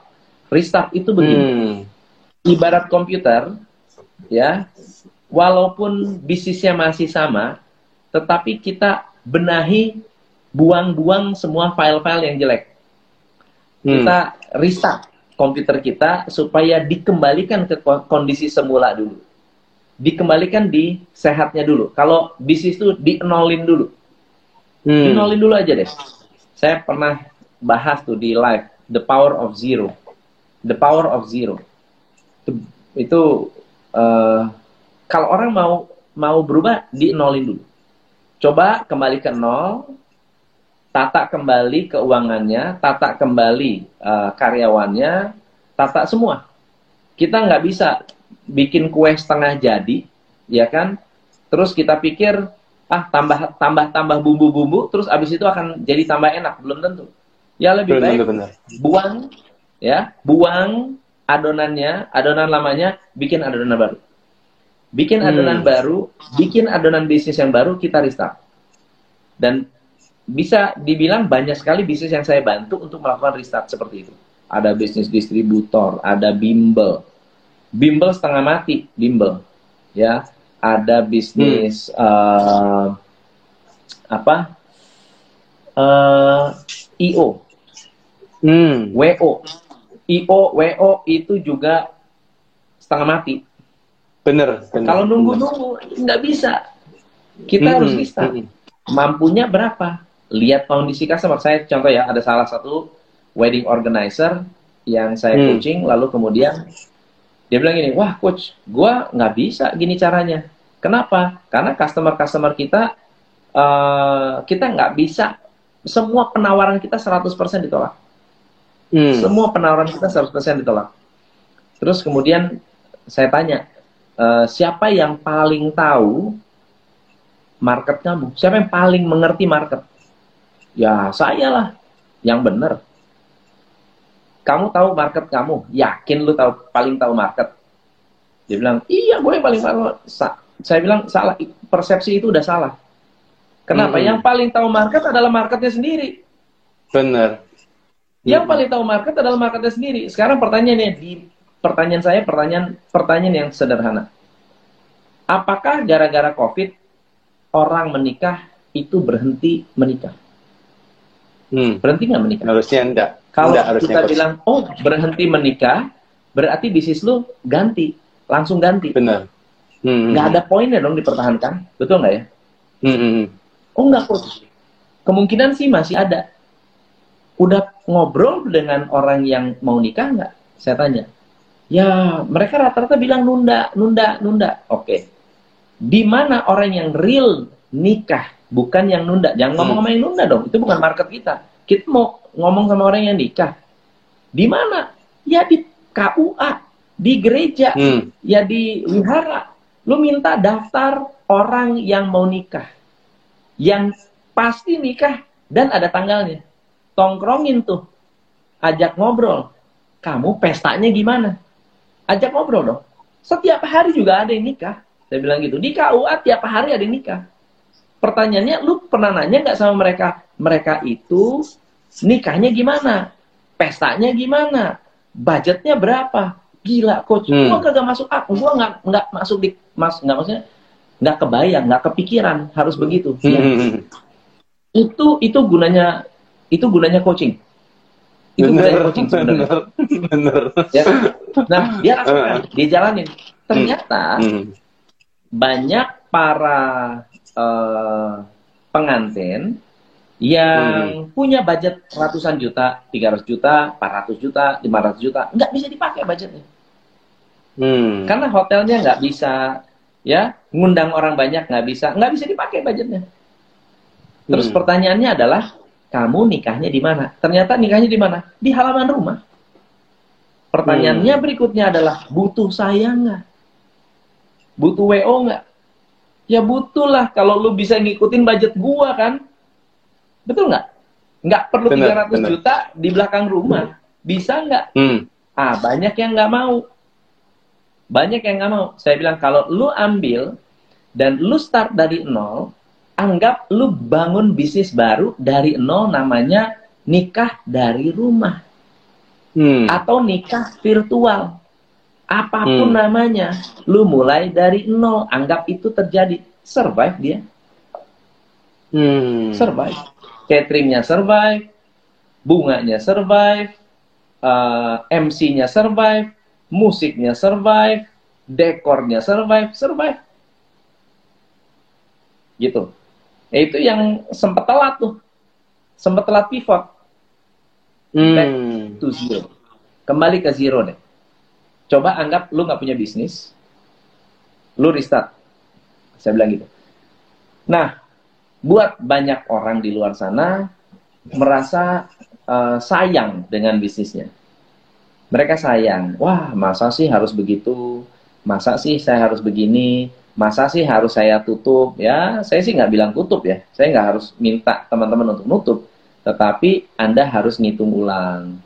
Restart itu begini. Hmm. ibarat komputer ya walaupun bisnisnya masih sama tetapi kita benahi buang-buang semua file-file yang jelek. Hmm. kita restart komputer kita supaya dikembalikan ke ko- kondisi semula dulu. Dikembalikan di sehatnya dulu. Kalau bisnis itu dienolin dulu. Hmm. Dinolin dulu aja deh. saya pernah bahas tuh di live the power of zero. The power of zero. Itu, itu uh, kalau orang mau mau berubah di nolin dulu coba kembali ke nol. Tata kembali keuangannya tata kembali uh, karyawannya tata semua. Kita nggak bisa bikin kue setengah jadi ya kan? Terus kita pikir ah tambah tambah tambah bumbu-bumbu terus abis itu akan jadi tambah enak. Belum tentu. Ya lebih benar, baik benar. buang ya buang adonannya adonan lamanya bikin adonan baru bikin adonan hmm. baru bikin adonan bisnis yang baru kita restart. Dan bisa dibilang banyak sekali bisnis yang saya bantu untuk melakukan restart seperti itu. Ada bisnis distributor ada bimbel. Bimbel setengah mati bimbel. Ya ada bisnis hmm. uh, apa? Uh, eh, io hmm. wo io wo itu juga setengah mati bener, bener kalau nunggu nunggu nggak bisa kita hmm. harus bisa hmm. mampunya berapa lihat kondisi customer saya contoh ya ada salah satu wedding organizer yang saya hmm. coaching lalu kemudian dia bilang gini, wah coach, gue nggak bisa gini caranya. Kenapa? Karena customer-customer kita, uh, kita nggak bisa, semua penawaran kita 100% ditolak. Hmm. Semua penawaran kita 100% ditolak. Terus kemudian saya tanya, uh, siapa yang paling tahu market kamu? Siapa yang paling mengerti market? Ya saya lah, yang benar kamu tahu market kamu, yakin lu tahu paling tahu market. Dia bilang, iya gue yang paling tahu. Sa saya bilang salah, persepsi itu udah salah. Kenapa? Hmm. Yang paling tahu market adalah marketnya sendiri. Benar. Yang paling tahu market adalah marketnya sendiri. Sekarang pertanyaannya di pertanyaan saya pertanyaan pertanyaan yang sederhana. Apakah gara-gara COVID orang menikah itu berhenti menikah? Hmm. Berhenti nggak menikah? Harusnya enggak. Kalau Enggak, kita bilang, oh berhenti menikah, berarti bisnis lu ganti, langsung ganti. Benar. Hmm. Nggak ada poinnya dong dipertahankan, betul nggak ya? Hmm. hmm, hmm. Oh nggak kok. Kemungkinan sih masih ada. Udah ngobrol dengan orang yang mau nikah nggak? Saya tanya. Ya mereka rata-rata bilang nunda, nunda, nunda. Oke. Di mana orang yang real nikah, bukan yang nunda. Jangan ngomong ngomong yang nunda dong. Itu bukan market kita. Kita mau ngomong sama orang yang nikah. Di mana? Ya di KUA, di gereja, hmm. ya di wihara. Lu minta daftar orang yang mau nikah. Yang pasti nikah dan ada tanggalnya. Tongkrongin tuh. Ajak ngobrol. Kamu pestanya gimana? Ajak ngobrol dong. Setiap hari juga ada yang nikah. Saya bilang gitu. Di KUA tiap hari ada yang nikah. Pertanyaannya, lu pernah nanya nggak sama mereka? Mereka itu nikahnya gimana, pestanya gimana, budgetnya berapa, gila coach, hmm. gua kagak masuk aku, gua nggak nggak masuk di mas nggak maksudnya nggak kebayang, nggak kepikiran harus begitu. Hmm. Ya. Itu itu gunanya itu gunanya coaching. Itu bener, coaching sebenarnya. Bener. Ya. Nah dia lakukan, dia jalanin. Ternyata hmm. banyak para uh, pengantin yang hmm. punya budget ratusan juta, 300 juta, 400 juta, 500 juta, nggak bisa dipakai budgetnya. Hmm. Karena hotelnya nggak bisa, ya, ngundang orang banyak nggak bisa, nggak bisa dipakai budgetnya. Terus hmm. pertanyaannya adalah, kamu nikahnya di mana? Ternyata nikahnya di mana? Di halaman rumah. Pertanyaannya hmm. berikutnya adalah, butuh saya nggak? Butuh WO nggak? Ya butuh lah, kalau lu bisa ngikutin budget gua kan, Betul nggak? Nggak perlu bener, 300 bener. juta di belakang rumah. Bisa nggak? Hmm. Ah, banyak yang nggak mau. Banyak yang nggak mau. Saya bilang, kalau lu ambil dan lu start dari nol, anggap lu bangun bisnis baru dari nol namanya nikah dari rumah. Hmm. Atau nikah virtual. Apa pun hmm. namanya, lu mulai dari nol, anggap itu terjadi. Survive dia. Hmm. Survive cateringnya survive, bunganya survive, uh, eh, MC-nya survive, musiknya survive, dekornya survive, survive. Gitu. Ya, itu yang sempat telat tuh. sempat telat pivot back Hmm. to zero. Kembali ke zero deh. Coba anggap lu nggak punya bisnis, lu restart. Saya bilang gitu. Nah, buat banyak orang di luar sana merasa eh, sayang dengan bisnisnya. Mereka sayang, wah masa sih harus begitu, masa sih saya harus begini, masa sih harus saya tutup. Ya, saya sih nggak bilang tutup ya, saya nggak harus minta teman-teman untuk nutup, tetapi Anda harus ngitung ulang,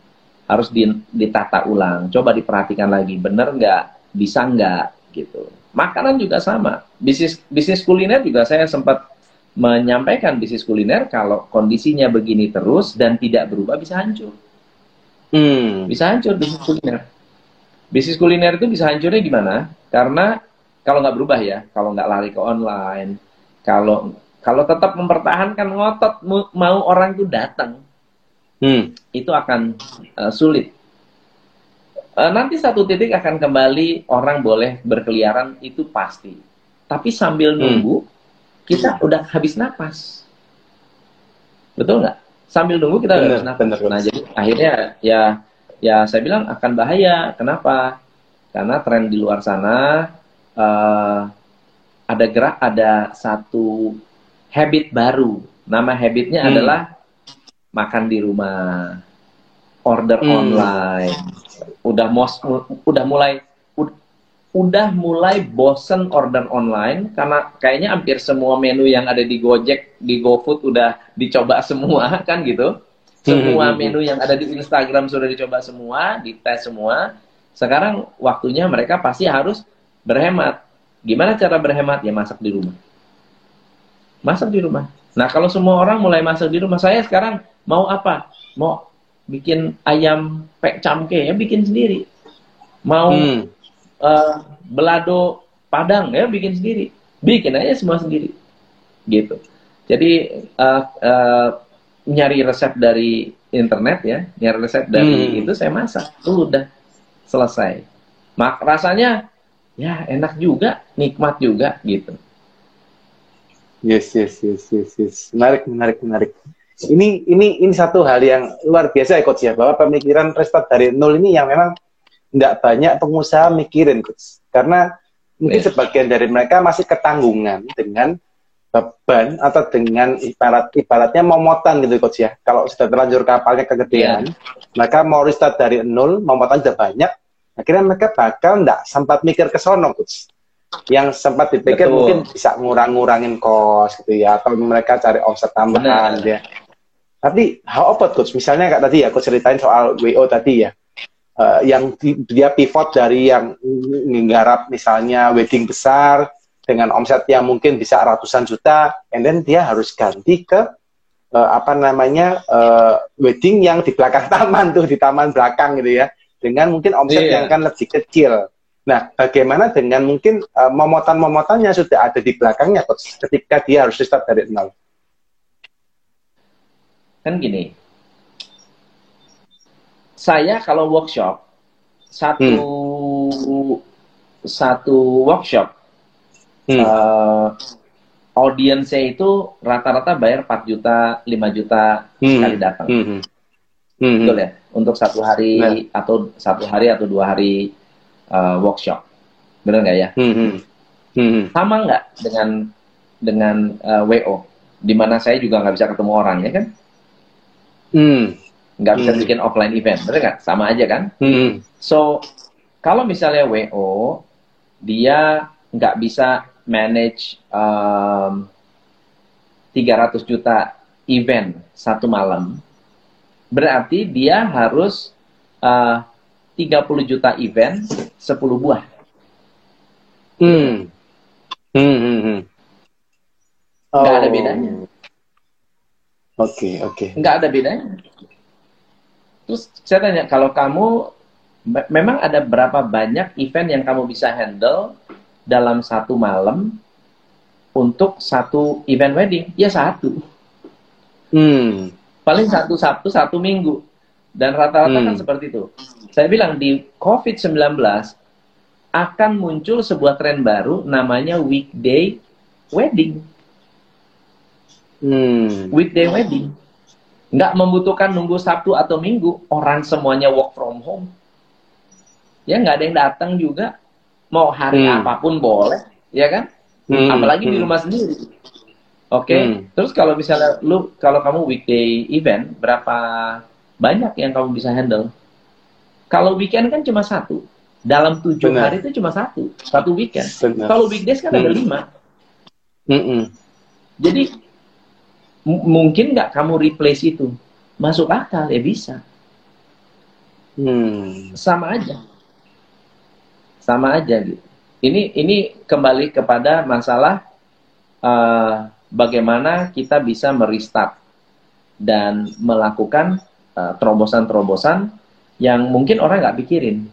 harus di- ditata ulang, coba diperhatikan lagi, bener nggak, bisa nggak, gitu. Makanan juga sama, bisnis bisnis kuliner juga saya sempat menyampaikan bisnis kuliner kalau kondisinya begini terus dan tidak berubah bisa hancur. Hmm. Bisa hancur bisnis kuliner. Bisnis kuliner itu bisa hancurnya gimana? Karena kalau nggak berubah ya, kalau nggak lari ke online, kalau kalau tetap mempertahankan ngotot mau orang itu datang, Hmm. itu akan uh, sulit. Uh, nanti satu titik akan kembali orang boleh berkeliaran itu pasti. Tapi sambil Hmm. nunggu kita udah habis napas. Betul nggak? Sambil nunggu kita udah Bener, habis napas. bener, bener. Nah jadi akhirnya ya ya saya bilang akan bahaya. Kenapa? Karena tren di luar sana uh, ada gerak ada satu habit baru. Nama habitnya Hmm. adalah makan di rumah, order Hmm. online. Udah mos, udah mulai ud- udah mulai bosen order online karena kayaknya hampir semua menu yang ada di Gojek, di GoFood udah dicoba semua kan gitu. Semua Hmm. menu yang ada di Instagram sudah dicoba semua, dites semua. Sekarang waktunya mereka pasti harus berhemat. Gimana cara berhemat? Ya masak di rumah. Masak di rumah. Nah, kalau semua orang mulai masak di rumah, saya sekarang mau apa? Mau bikin ayam pek camke ya bikin sendiri. Mau Hmm. eh, belado padang ya bikin sendiri. Bikin aja semua sendiri. Gitu. Jadi eh, eh, nyari resep dari internet ya, nyari resep dari Hmm. itu saya masak. Tuh udah selesai. Mak rasanya ya enak juga, nikmat juga gitu. Yes, yes, yes, yes, yes. Menarik, menarik, menarik. Ini, ini, ini satu hal yang luar biasa ya, coach ya, bahwa pemikiran restart dari nol ini yang memang tidak banyak pengusaha mikirin, coach. Karena mungkin Ya. sebagian dari mereka masih ketanggungan dengan beban atau dengan ibarat ibaratnya momotan gitu, coach ya. Kalau sudah terlanjur kapalnya kegedean, mereka mau restart dari nol, momotan sudah banyak, akhirnya mereka bakal tidak sempat mikir ke sono, coach yang sempat dipikir Betul. mungkin bisa ngurang-ngurangin kos gitu ya atau mereka cari omset tambahan Benar. ya. Tapi how about coach? Misalnya kayak tadi ya, aku ceritain soal WO tadi ya, Eh, yang di- dia pivot dari yang nggarap misalnya wedding besar dengan omset yang mungkin bisa ratusan juta, and then dia harus ganti ke eh, apa namanya eh, wedding yang di belakang taman tuh di taman belakang gitu ya, dengan mungkin omset Iya. yang kan lebih kecil. Nah, bagaimana dengan mungkin eh, momotan-momotannya sudah ada di belakangnya ketika dia harus start dari nol? kan gini saya kalau workshop satu satu workshop Hmm. eh, audiensnya itu rata-rata bayar 4 juta 5 juta Hmm. sekali datang Hmm, hmm. Hmm, betul ya untuk satu hari Nah. atau satu hari atau dua hari eh, workshop benar nggak ya hmm, hmm. Hmm, hmm. sama nggak dengan dengan eh, wo di mana saya juga nggak bisa ketemu orang ya kan Hmm, nggak bisa Hmm. bikin offline event benar nggak sama aja kan hmm, So, kalau misalnya WO, dia nggak bisa manage um, 300 juta event satu malam, berarti dia harus uh, 30 juta event 10 buah. hmm. Hmm, hmm, hmm. Nggak ada Oh. bedanya. Oke, oke. Nggak ada bedanya. Terus saya tanya, kalau kamu me- memang ada berapa banyak event yang kamu bisa handle dalam satu malam untuk satu event wedding? Ya satu. Hmm, Paling satu Sabtu, satu Minggu. Dan rata-rata Hmm. kan seperti itu. Saya bilang di COVID-19 akan muncul sebuah tren baru namanya weekday wedding. hmm, Weekday wedding. nggak membutuhkan nunggu Sabtu atau Minggu. Orang semuanya work from home. Ya nggak ada yang datang juga. Mau hari Hmm. apa pun boleh, ya kan? Hmm, Apalagi di hmm. rumah sendiri. Oke. Hmm. Terus kalau misalnya lu kalau kamu weekday event berapa banyak yang kamu bisa handle? Kalau weekend kan cuma satu. Dalam tujuh Benar. hari itu cuma satu, satu weekend. Benar. Kalau weekdays kan ada Hmm. lima. Mm-mm. Jadi mungkin nggak kamu replace itu? Masuk akal ya bisa. Hmm. Sama aja. Sama aja gitu. Ini ini kembali kepada masalah eh, bagaimana kita bisa merestart dan melakukan eh, terobosan-terobosan yang mungkin orang nggak pikirin.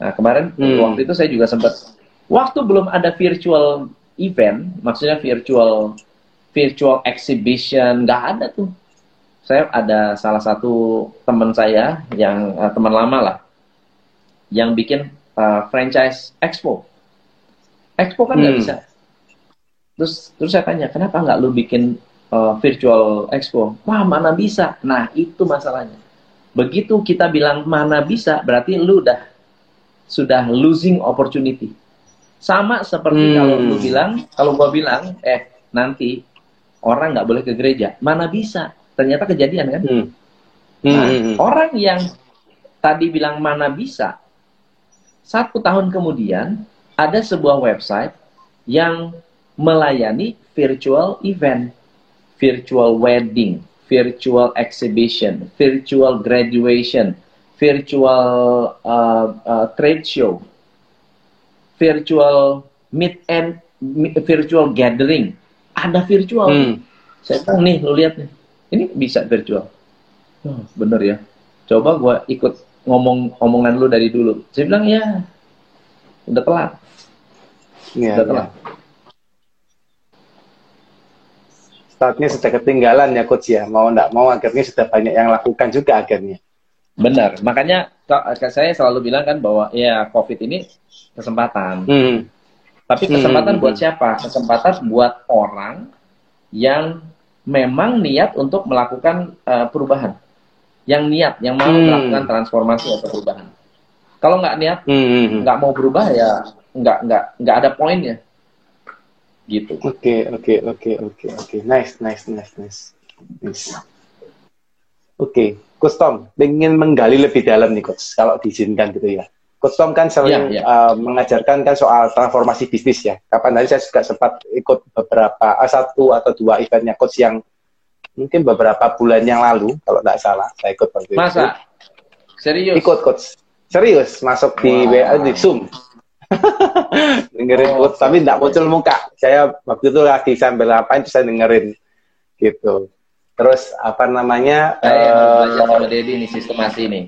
Nah kemarin Hmm. waktu itu saya juga sempat waktu belum ada virtual event, maksudnya virtual virtual exhibition nggak ada tuh. Saya ada salah satu teman saya yang eh, teman lama lah, yang bikin eh, franchise expo. Expo kan nggak Hmm. bisa. Terus terus saya tanya, kenapa nggak lu bikin eh, virtual expo? Wah mana bisa? Nah itu masalahnya. Begitu kita bilang mana bisa, berarti lu udah sudah losing opportunity. Sama seperti Hmm. kalau lu bilang, kalau gua bilang, eh nanti orang nggak boleh ke gereja, mana bisa? Ternyata kejadian kan? Hmm. Nah, Hmm. orang yang tadi bilang mana bisa, satu tahun kemudian ada sebuah website yang melayani virtual event, virtual wedding, virtual exhibition, virtual graduation, virtual uh, uh, trade show, virtual meet and virtual gathering, ada virtual. Hmm. Saya bilang nih, lu lihat nih, ini bisa virtual. Oh, bener ya. Coba gua ikut ngomong omongan lu dari dulu. Saya bilang ya, udah telat, Iya, udah iya. telat. Startnya sudah ketinggalan ya coach ya. Mau nggak mau akhirnya sudah banyak yang lakukan juga akhirnya. Benar. Makanya ka- saya selalu bilang kan bahwa ya COVID ini kesempatan. Hmm. Tapi Hmm, kesempatan hmm, buat hmm. siapa? Kesempatan buat orang yang memang niat untuk melakukan eh, perubahan. Yang niat, yang mau Hmm. melakukan transformasi atau perubahan. Kalau nggak niat, Hmm, hmm, hmm. nggak mau berubah ya nggak nggak nggak ada poinnya. Gitu. Oke, oke, oke, oke, oke. Nice, nice, nice, nice. nice. Oke, Coach Tom, ingin menggali lebih dalam nih Coach, kalau diizinkan gitu ya. Coach Tom kan sering Iya, iya. uh, mengajarkan kan soal transformasi bisnis ya. Kapan tadi saya juga sempat ikut beberapa, uh, satu atau dua eventnya Coach yang mungkin beberapa bulan yang lalu, kalau tidak salah, saya ikut waktu itu. Masa? Serius? Ikut Coach. Serius, masuk di Wow. WA, di Zoom. dengerin Oh. coach, tapi tidak muncul muka. Saya waktu itu lagi sambil ngapain, terus saya dengerin. Gitu. Terus, apa namanya, Saya harus belajar sama Dedi nih sistemasi ini.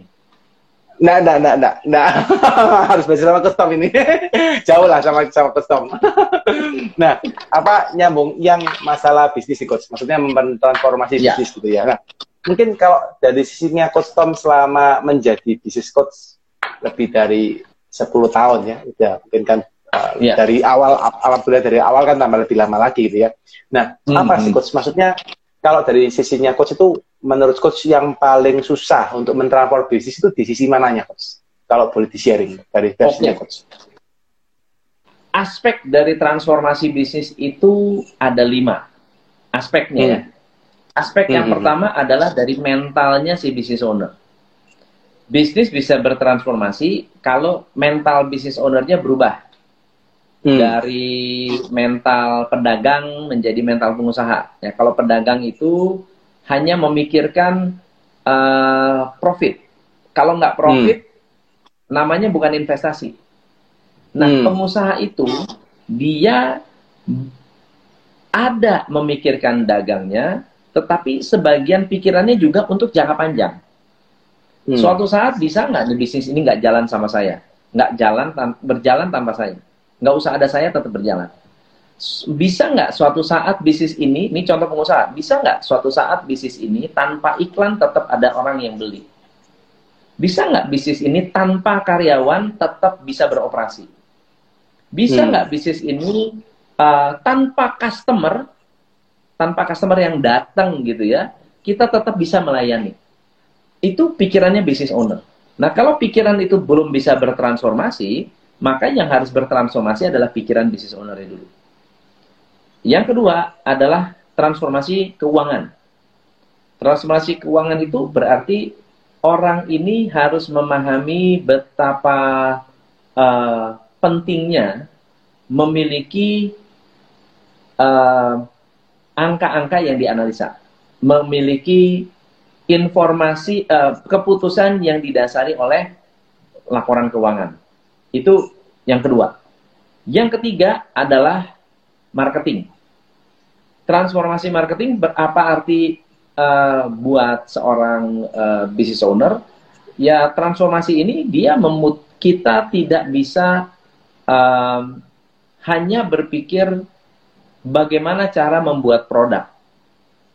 Nggak, nggak, nggak, nggak, nggak. Harus belajar sama custom ini. Jauh lah sama sama custom. nah, apa nyambung yang masalah bisnis sih, coach? Maksudnya mentransformasi Ya. bisnis gitu ya. Nah, mungkin kalau dari sisinya custom selama menjadi bisnis coach lebih dari 10 tahun ya, udah mungkin kan uh, Ya. dari awal alhamdulillah dari awal kan tambah lebih lama lagi gitu ya. Nah, Hmm, apa sih hmm. coach? Maksudnya kalau dari sisinya coach itu menurut coach yang paling susah untuk mentransform bisnis itu di sisi mananya coach? Kalau boleh di-sharing dari versinya Oke. coach. Aspek dari transformasi bisnis itu ada lima aspeknya ya. Aspek yang Hmm. pertama adalah dari mentalnya si business owner. Bisnis bisa bertransformasi kalau mental business ownernya berubah Hmm. dari mental pedagang menjadi mental pengusaha. Ya, kalau pedagang itu hanya memikirkan eh, profit. Kalau nggak profit, namanya bukan investasi. Nah, Hmm. pengusaha itu dia ada memikirkan dagangnya, tetapi sebagian pikirannya juga untuk jangka panjang. Hmm. Suatu saat bisa nggak nih bisnis ini nggak jalan sama saya, nggak jalan tan- berjalan tanpa saya, nggak usah ada saya tetap berjalan. Bisa nggak suatu saat bisnis ini, ini contoh pengusaha, bisa nggak suatu saat bisnis ini tanpa iklan tetap ada orang yang beli? Bisa nggak bisnis ini tanpa karyawan tetap bisa beroperasi? Bisa Hmm. nggak bisnis ini uh, tanpa customer, tanpa customer yang datang gitu ya, kita tetap bisa melayani. Itu pikirannya business owner. Nah, kalau pikiran itu belum bisa bertransformasi, maka yang harus bertransformasi adalah pikiran business owner dulu. Yang kedua adalah transformasi keuangan. Transformasi keuangan itu berarti orang ini harus memahami betapa uh, pentingnya memiliki eh, angka-angka uh, yang dianalisa, memiliki informasi uh, keputusan yang didasari oleh laporan keuangan. Itu yang kedua. Yang ketiga adalah marketing. Transformasi marketing berapa arti uh, buat seorang uh, business owner? Ya transformasi ini dia memut kita tidak bisa um, hanya berpikir bagaimana cara membuat produk,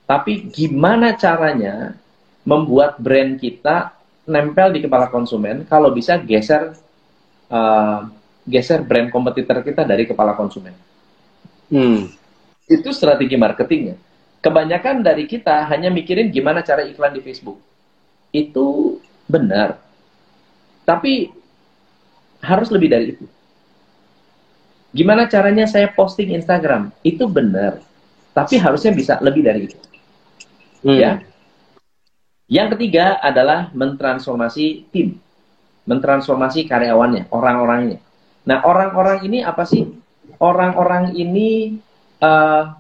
tapi gimana caranya membuat brand kita nempel di kepala konsumen. Kalau bisa geser uh, geser brand kompetitor kita dari kepala konsumen. Hmm. Itu strategi marketingnya. Kebanyakan dari kita hanya mikirin gimana cara iklan di Facebook. Itu benar. Tapi harus lebih dari itu. Gimana caranya saya posting Instagram? Itu benar. Tapi harusnya bisa lebih dari itu. Hmm. Ya. Yang ketiga adalah mentransformasi tim. Mentransformasi karyawannya, orang-orangnya. Nah, orang-orang ini apa sih? Orang-orang ini uh,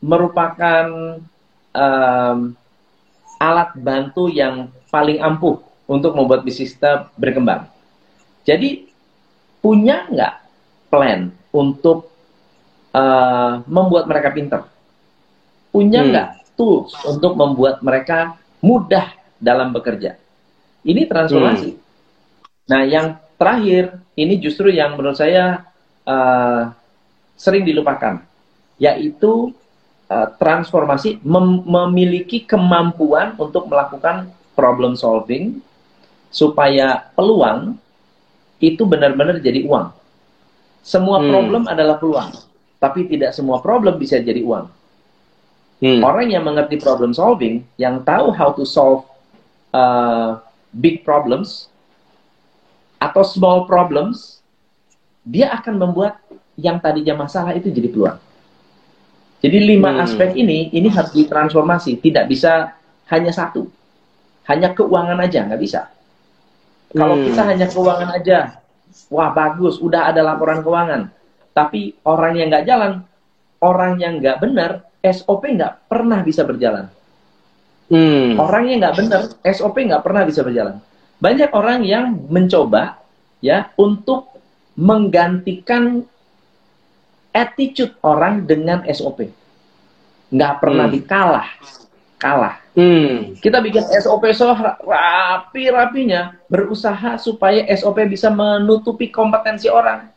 merupakan um, alat bantu yang paling ampuh untuk membuat bisnis kita berkembang. Jadi, punya nggak plan untuk uh, membuat mereka pinter? Punya hmm. nggak hmm. tools untuk membuat mereka mudah dalam bekerja? Ini transformasi. Hmm. Nah, yang terakhir ini justru yang menurut saya uh, sering dilupakan, yaitu uh, transformasi mem memiliki kemampuan untuk melakukan problem solving supaya peluang itu benar-benar jadi uang. Semua hmm. problem adalah peluang, tapi tidak semua problem bisa jadi uang. Hmm. Orang yang mengerti problem solving, yang tahu how to solve uh, big problems atau small problems, dia akan membuat yang tadinya masalah itu jadi peluang. Jadi lima hmm. aspek ini, ini harus ditransformasi. Tidak bisa hanya satu. Hanya keuangan aja, nggak bisa. Kalau hmm. kita hanya keuangan aja, wah bagus, udah ada laporan keuangan. Tapi orang yang nggak jalan, orang yang nggak benar, SOP nggak pernah bisa berjalan. Hmm. Orang yang nggak benar, SOP nggak pernah bisa berjalan. Banyak orang yang mencoba ya untuk menggantikan attitude orang dengan SOP. Nggak pernah hmm. dikalah, kalah. Hmm. Kita bikin SOP so rapi-rapinya, berusaha supaya SOP bisa menutupi kompetensi orang.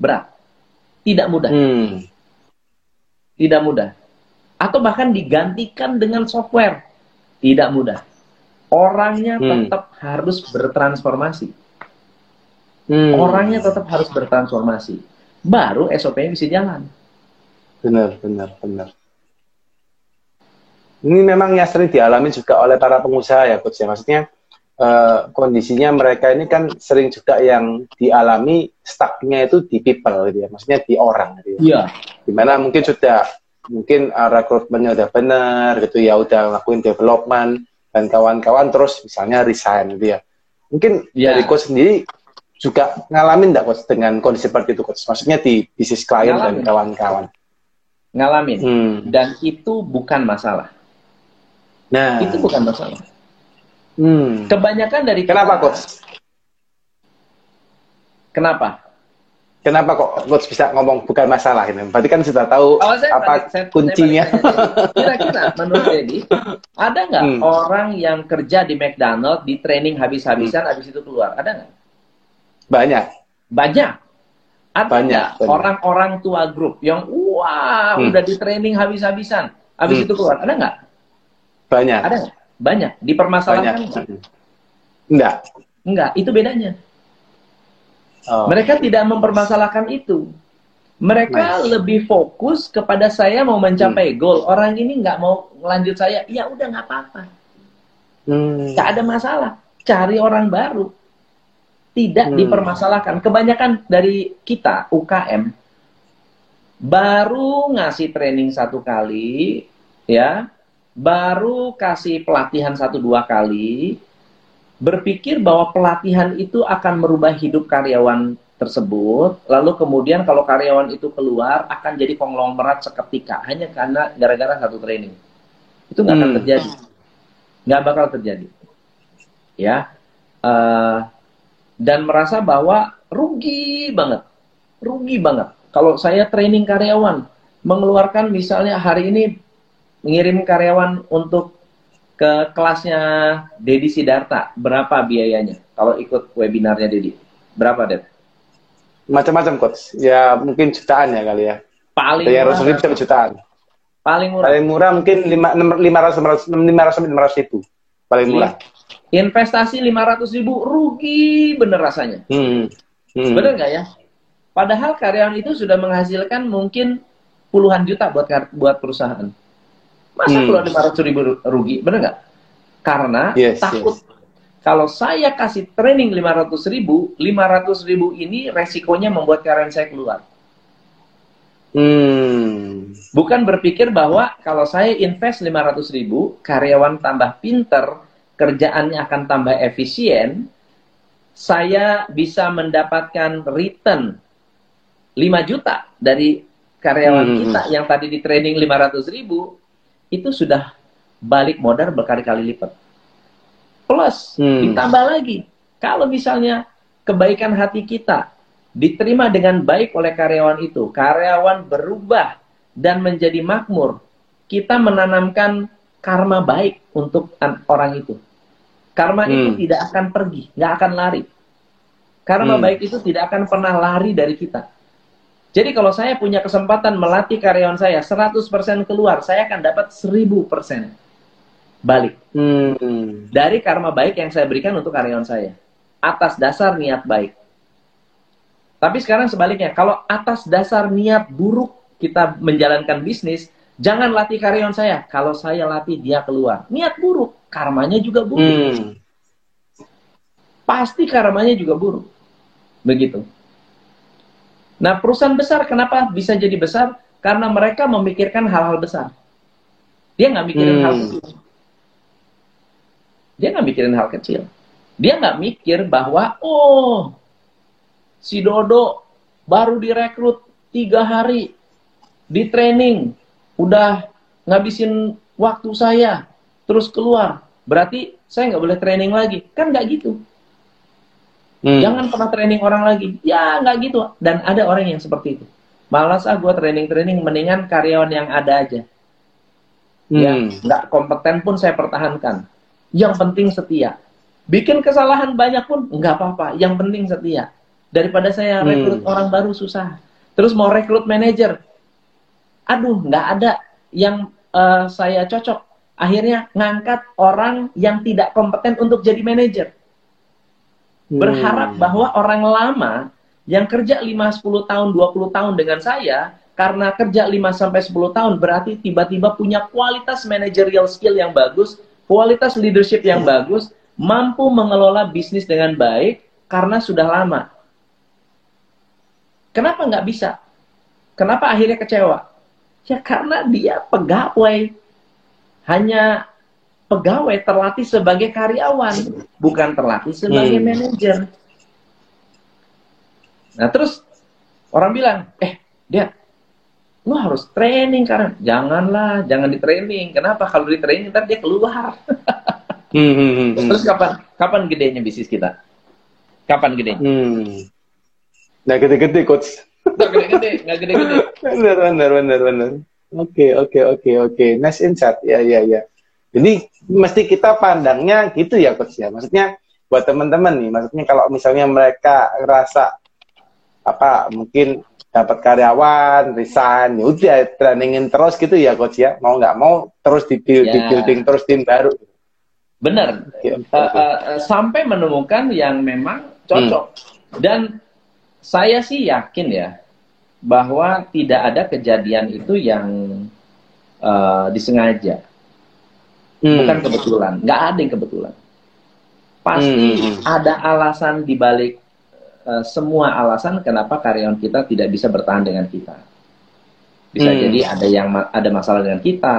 Berat. Tidak mudah. Hmm. Tidak mudah. Atau bahkan digantikan dengan software. Tidak mudah. Orangnya hmm. tetap harus bertransformasi. Hmm. Orangnya tetap harus bertransformasi. Baru SOP-nya bisa jalan. Benar, benar, benar. Ini memang yang sering dialami juga oleh para pengusaha ya coach ya. Maksudnya uh, kondisinya mereka ini kan sering juga yang dialami stucknya itu di people gitu ya. Maksudnya di orang gitu ya. Iya. Di mana mungkin sudah mungkin uh, rekrutmennya udah benar gitu ya, udah ngelakuin development dan kawan-kawan terus misalnya resign gitu ya. Mungkin ya. dari coach sendiri juga ngalamin enggak coach dengan kondisi seperti itu coach? Maksudnya di bisnis klien dan kawan-kawan. Ngalamin. Hmm. Dan itu bukan masalah Nah, itu bukan masalah. Hmm. Kebanyakan dari Kenapa, Coach? Kenapa? Kenapa kok coach bisa ngomong bukan masalah ini? Berarti kan sudah tahu oh, saya, apa saya, kuncinya. Kira-kira menurut Dedi, ada nggak hmm. orang yang kerja di McDonald di training habis-habisan, hmm. habis itu keluar? Ada nggak? Banyak. Banyak. Ada banyak orang-orang tua grup yang wah hmm. udah di training habis-habisan, habis hmm. itu keluar? Ada nggak? Banyak. Ada nggak? Banyak. Dipermasalahkan nggak? Enggak. Enggak. Itu bedanya. Oh. Mereka tidak mempermasalahkan itu. Mereka Nice. lebih fokus kepada saya mau mencapai goal. Orang ini nggak mau lanjut saya, ya udah nggak apa-apa, Hmm. nggak ada masalah. Cari orang baru, tidak Hmm. dipermasalahkan. Kebanyakan dari kita UKM baru ngasih training satu kali, ya, baru kasih pelatihan satu dua kali, berpikir bahwa pelatihan itu akan merubah hidup karyawan tersebut, lalu kemudian kalau karyawan itu keluar akan jadi konglomerat seketika hanya karena gara-gara satu training. Itu nggak akan Hmm. terjadi, nggak bakal terjadi, ya. Eh, dan merasa bahwa rugi banget, rugi banget. Kalau saya training karyawan, mengeluarkan misalnya hari ini mengirim karyawan untuk ke kelasnya Dedi Sidarta, berapa biayanya? Kalau ikut webinarnya Dedi, berapa Ded? Macam-macam coach. Ya mungkin jutaan ya kali ya. Paling Bayar murah, bisa jutaan. paling murah. Paling murah mungkin lima lima ratus lima ratus lima ratus ribu. Paling murah. Investasi 500 ribu, rugi bener rasanya. Hmm. Hmm. Bener nggak ya? Padahal karyawan itu sudah menghasilkan mungkin puluhan juta buat buat perusahaan. Masa Hmm. keluar 500 ribu ru- rugi? Bener nggak? Karena Yes, takut kalau saya kasih training 500 ribu, 500 ribu ini resikonya membuat karyawan saya keluar. Hmm. Bukan berpikir bahwa kalau saya invest 500 ribu, karyawan tambah pinter, kerjaannya akan tambah efisien, saya bisa mendapatkan return 5 juta dari karyawan Hmm. kita yang tadi di training 500 ribu, itu sudah balik modal berkali-kali lipat. Plus, Hmm. ditambah lagi, kalau misalnya kebaikan hati kita diterima dengan baik oleh karyawan itu, karyawan berubah dan menjadi makmur, kita menanamkan karma baik untuk an- orang itu. Karma itu Hmm. tidak akan pergi, nggak akan lari. Karma Hmm. baik itu tidak akan pernah lari dari kita. Jadi kalau saya punya kesempatan melatih karyawan saya 100% keluar, saya akan dapat 1000% balik Hmm. dari karma baik yang saya berikan untuk karyawan saya atas dasar niat baik. Tapi sekarang sebaliknya, kalau atas dasar niat buruk kita menjalankan bisnis, jangan latih karyawan saya. Kalau saya latih dia keluar, niat buruk, karmanya juga buruk. Hmm. Pasti karmanya juga buruk. Begitu. Nah, perusahaan besar kenapa bisa jadi besar? Karena mereka memikirkan hal-hal besar. Dia nggak mikirin Hmm. hal kecil. Dia nggak mikirin hal kecil. Dia nggak mikir bahwa, oh, si Dodo baru direkrut tiga hari di training, udah ngabisin waktu saya, terus keluar. Berarti saya nggak boleh training lagi. Kan nggak gitu. Hmm. Jangan pernah training orang lagi. Ya, nggak gitu. Dan ada orang yang seperti itu. Malas ah gue training-training, mendingan karyawan yang ada aja. Ya, Hmm. nggak kompeten pun saya pertahankan. Yang penting setia. Bikin kesalahan banyak pun nggak apa-apa. Yang penting setia. Daripada saya Hmm. rekrut orang baru susah. Terus mau rekrut manajer. Aduh, nggak ada yang eh, saya cocok. Akhirnya ngangkat orang yang tidak kompeten untuk jadi manajer. Berharap Hmm. bahwa orang lama yang kerja 5, 10 tahun, 20 tahun dengan saya, karena kerja 5 sampai 10 tahun berarti tiba-tiba punya kualitas managerial skill yang bagus, kualitas leadership yang bagus, mampu mengelola bisnis dengan baik karena sudah lama. Kenapa nggak bisa? Kenapa akhirnya kecewa? Ya karena dia pegawai. Hanya pegawai terlatih sebagai karyawan, bukan terlatih sebagai Hmm. manajer. Nah terus orang bilang, eh dia, lu harus training karena janganlah, jangan di training. Kenapa? Kalau di training ntar dia keluar. Hmm, hmm, hmm, hmm. Terus kapan kapan gedenya bisnis kita? Kapan gedenya? Hmm. Nah, gede-gede coach. Nggak gede-gede, nggak gede-gede. benar, benar, benar, benar. Oke, oke, oke, oke. Nice insight. Ya, ya, ya. Jadi mesti kita pandangnya gitu ya coach ya. Maksudnya buat teman-teman nih, maksudnya kalau misalnya mereka ngerasa apa mungkin dapat karyawan, resign, ya udah trainingin terus gitu ya coach ya. Mau nggak mau terus di, build- di Ya. building terus tim baru. Benar. Oke. eh, eh, sampai menemukan yang memang cocok. Dan saya sih yakin ya, bahwa tidak ada kejadian itu yang uh, disengaja. Hmm. Bukan kebetulan, nggak ada yang kebetulan. Pasti hmm. hmm, hmm. ada alasan di balik uh, semua alasan kenapa karyawan kita tidak bisa bertahan dengan kita. Bisa hmm. jadi ada yang ada masalah dengan kita,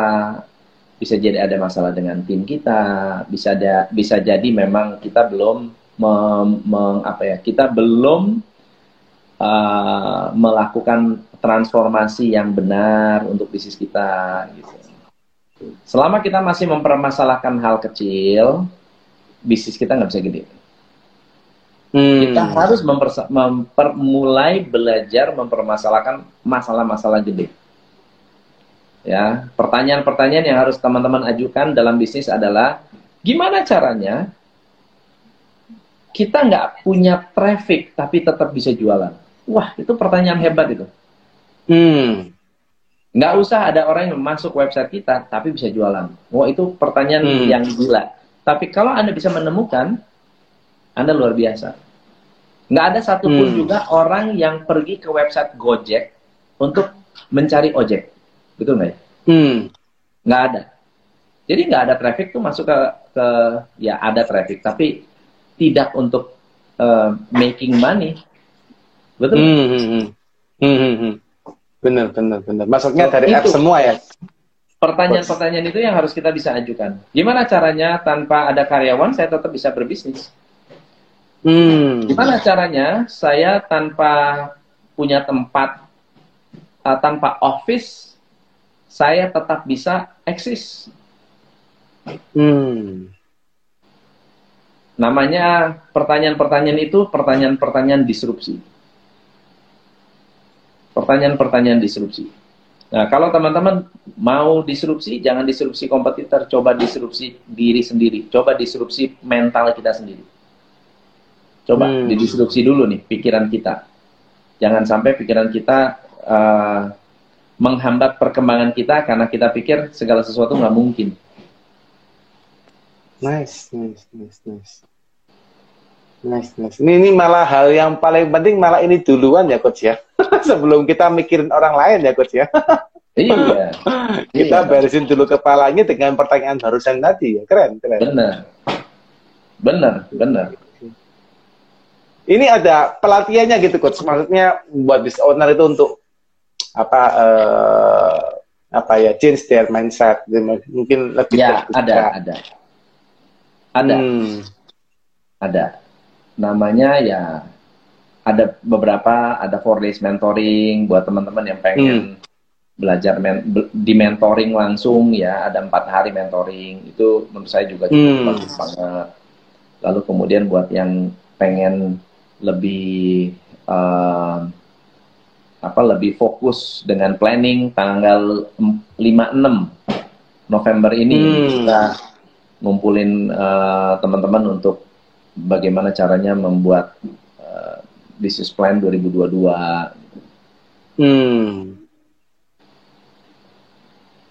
bisa jadi ada masalah dengan tim kita, bisa ada bisa jadi memang kita belum mem, mem, apa ya kita belum uh, melakukan transformasi yang benar untuk bisnis kita gitu. Selama kita masih mempermasalahkan hal kecil, bisnis kita nggak bisa gede. Hmm. Kita harus mempermulai belajar mempermasalahkan masalah-masalah gede. Ya, pertanyaan-pertanyaan yang harus teman-teman ajukan dalam bisnis adalah gimana caranya kita nggak punya traffic tapi tetap bisa jualan. Wah, itu pertanyaan hebat itu. Hmm. Nggak usah ada orang yang masuk website kita tapi bisa jualan. Wah, itu pertanyaan hmm. yang gila. Tapi kalau Anda bisa menemukan, Anda luar biasa. Nggak ada satupun hmm. juga orang yang pergi ke website Gojek untuk mencari ojek. Betul nggak ya? Hmm. Nggak ada. Jadi nggak ada traffic tuh masuk ke, ke ya ada traffic, tapi tidak untuk uh, making money. Betul? Hmm, hmm, hmm. Hmm, hmm, hmm. Benar, benar, benar. Maksudnya so, dari itu, app semua ya? Pertanyaan-pertanyaan itu yang harus kita bisa ajukan. Gimana caranya tanpa ada karyawan saya tetap bisa berbisnis? Hmm. Gimana caranya saya tanpa punya tempat, uh, tanpa office, saya tetap bisa eksis. Hmm. Namanya pertanyaan-pertanyaan itu pertanyaan-pertanyaan disrupsi. Pertanyaan-pertanyaan disrupsi. Nah, kalau teman-teman mau disrupsi, jangan disrupsi kompetitor, coba disrupsi diri sendiri, coba disrupsi mental kita sendiri. Coba hmm. didisrupsi dulu nih pikiran kita. Jangan sampai pikiran kita uh, menghambat perkembangan kita karena kita pikir segala sesuatu nggak mungkin. Nice, nice, nice, nice. Nice, nice. Ini, ini malah hal yang paling penting malah ini duluan ya coach ya. Sebelum kita mikirin orang lain ya coach ya. iya. kita iya. beresin dulu kepalanya dengan pertanyaan barusan tadi ya. Keren, keren. Benar. Benar, benar. Ini ada pelatihannya gitu coach. Maksudnya buat business owner itu untuk apa uh, apa ya change their mindset mungkin lebih ya ada ada ada hmm. ada namanya ya ada beberapa ada four days mentoring buat teman-teman yang pengen hmm. belajar men di mentoring langsung ya ada empat hari mentoring itu menurut saya juga cukup hmm. bagus banget lalu kemudian buat yang pengen lebih uh, apa lebih fokus dengan planning tanggal 5-6 November ini hmm. kita ngumpulin uh, teman-teman untuk bagaimana caranya membuat uh, business plan 2022. Hmm.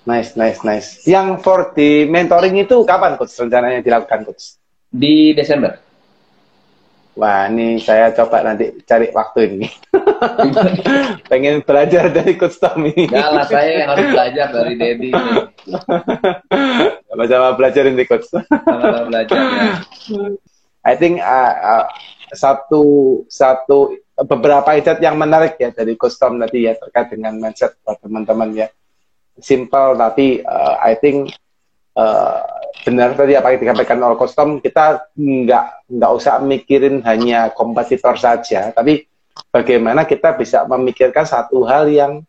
Nice, nice, nice. Yang for the mentoring itu kapan coach rencananya dilakukan coach? Di Desember. Wah, ini saya coba nanti cari waktu ini. Pengen belajar dari Coach Tom ini. Enggak lah, saya yang harus belajar dari Dedi. Sama-sama belajar ini, Coach. Sama-sama belajar, ya. I think uh, uh, satu satu beberapa insight yang menarik ya dari Coach Tom tadi ya terkait dengan mindset buat teman-teman ya. Simple tapi uh, I think uh, benar tadi apa yang dikatakan oleh Custom, kita nggak nggak usah mikirin hanya kompetitor saja, tapi bagaimana kita bisa memikirkan satu hal yang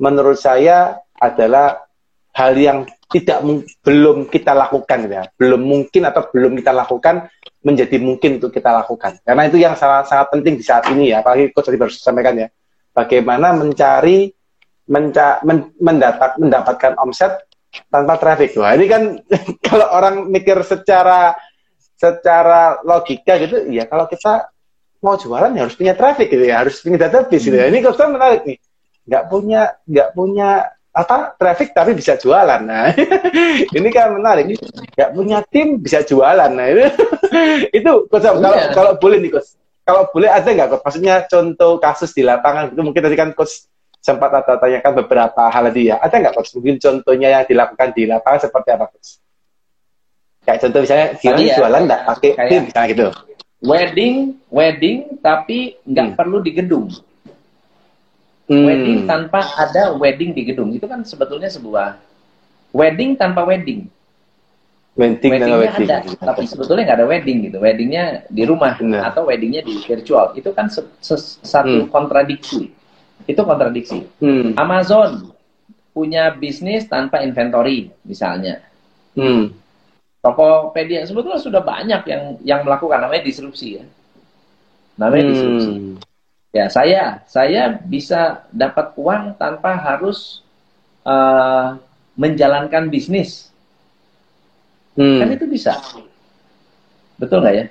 menurut saya adalah hal yang tidak belum kita lakukan ya, belum mungkin atau belum kita lakukan menjadi mungkin untuk kita lakukan. Karena itu yang sangat sangat penting di saat ini ya, apalagi coach tadi baru sampaikan ya. Bagaimana mencari menca, men, mendapat, mendapatkan omset tanpa traffic. Wah, ini kan kalau orang mikir secara secara logika gitu, ya kalau kita mau jualan ya harus punya traffic gitu ya, harus punya database gitu ya. Ini kalau menarik nih. Nggak punya nggak punya apa traffic tapi bisa jualan. Nah, ini kan menarik. Nggak punya tim bisa jualan. Nah, itu itu coach, kalau iya. kalau boleh nih coach. Kalau boleh ada nggak coach? Maksudnya contoh kasus di lapangan itu mungkin tadi kan coach sempat ada tanyakan beberapa hal tadi ya. Ada nggak coach? Mungkin contohnya yang dilakukan di lapangan seperti apa coach? Kayak contoh misalnya gimana ya, jualan nggak pakai tim misalnya gitu. Wedding, wedding tapi nggak Hmm. perlu di gedung. Hmm. Wedding tanpa ada wedding di gedung itu kan sebetulnya sebuah wedding tanpa wedding. Wedding Weddingnya wedding. ada, tapi sebetulnya nggak ada wedding gitu. Weddingnya di rumah Benar. atau weddingnya di virtual. Itu kan se- se- satu Hmm. kontradiksi. Itu kontradiksi. Hmm. Amazon punya bisnis tanpa inventory misalnya. Hmm. Tokopedia sebetulnya sudah banyak yang yang melakukan namanya disrupsi ya. Namanya disrupsi. Ya saya saya bisa dapat uang tanpa harus eh, menjalankan bisnis. Hmm. Kan itu bisa. Betul nggak ya?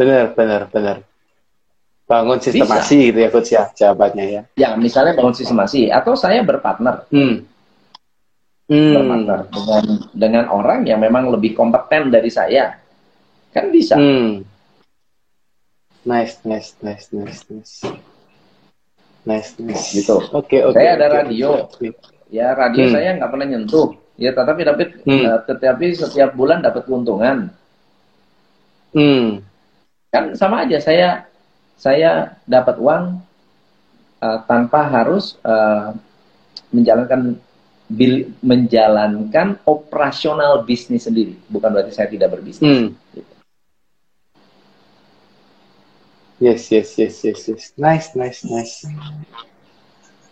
Benar, benar, benar. Bangun sistemasi gitu ya coach ya jawabannya ya. Ya misalnya bangun sistemasi atau saya berpartner Hmm. Hmm. berpartner dengan dengan orang yang memang lebih kompeten dari saya. Kan bisa. Hmm. Nice, nice, nice, nice, nice. Nice, nice. Gitu. Oke, oke. Saya ada oke, radio. oke. Ya radio Hmm. saya nggak pernah nyentuh. Ya tetapi dapat Hmm. eh, tetapi setiap bulan dapat keuntungan. Hmm. Kan sama aja saya saya dapat uang eh, tanpa harus eh, menjalankan bil, menjalankan operasional bisnis sendiri. Bukan berarti saya tidak berbisnis. Hmm. Yes, yes, yes, yes, yes. Nice, nice, nice.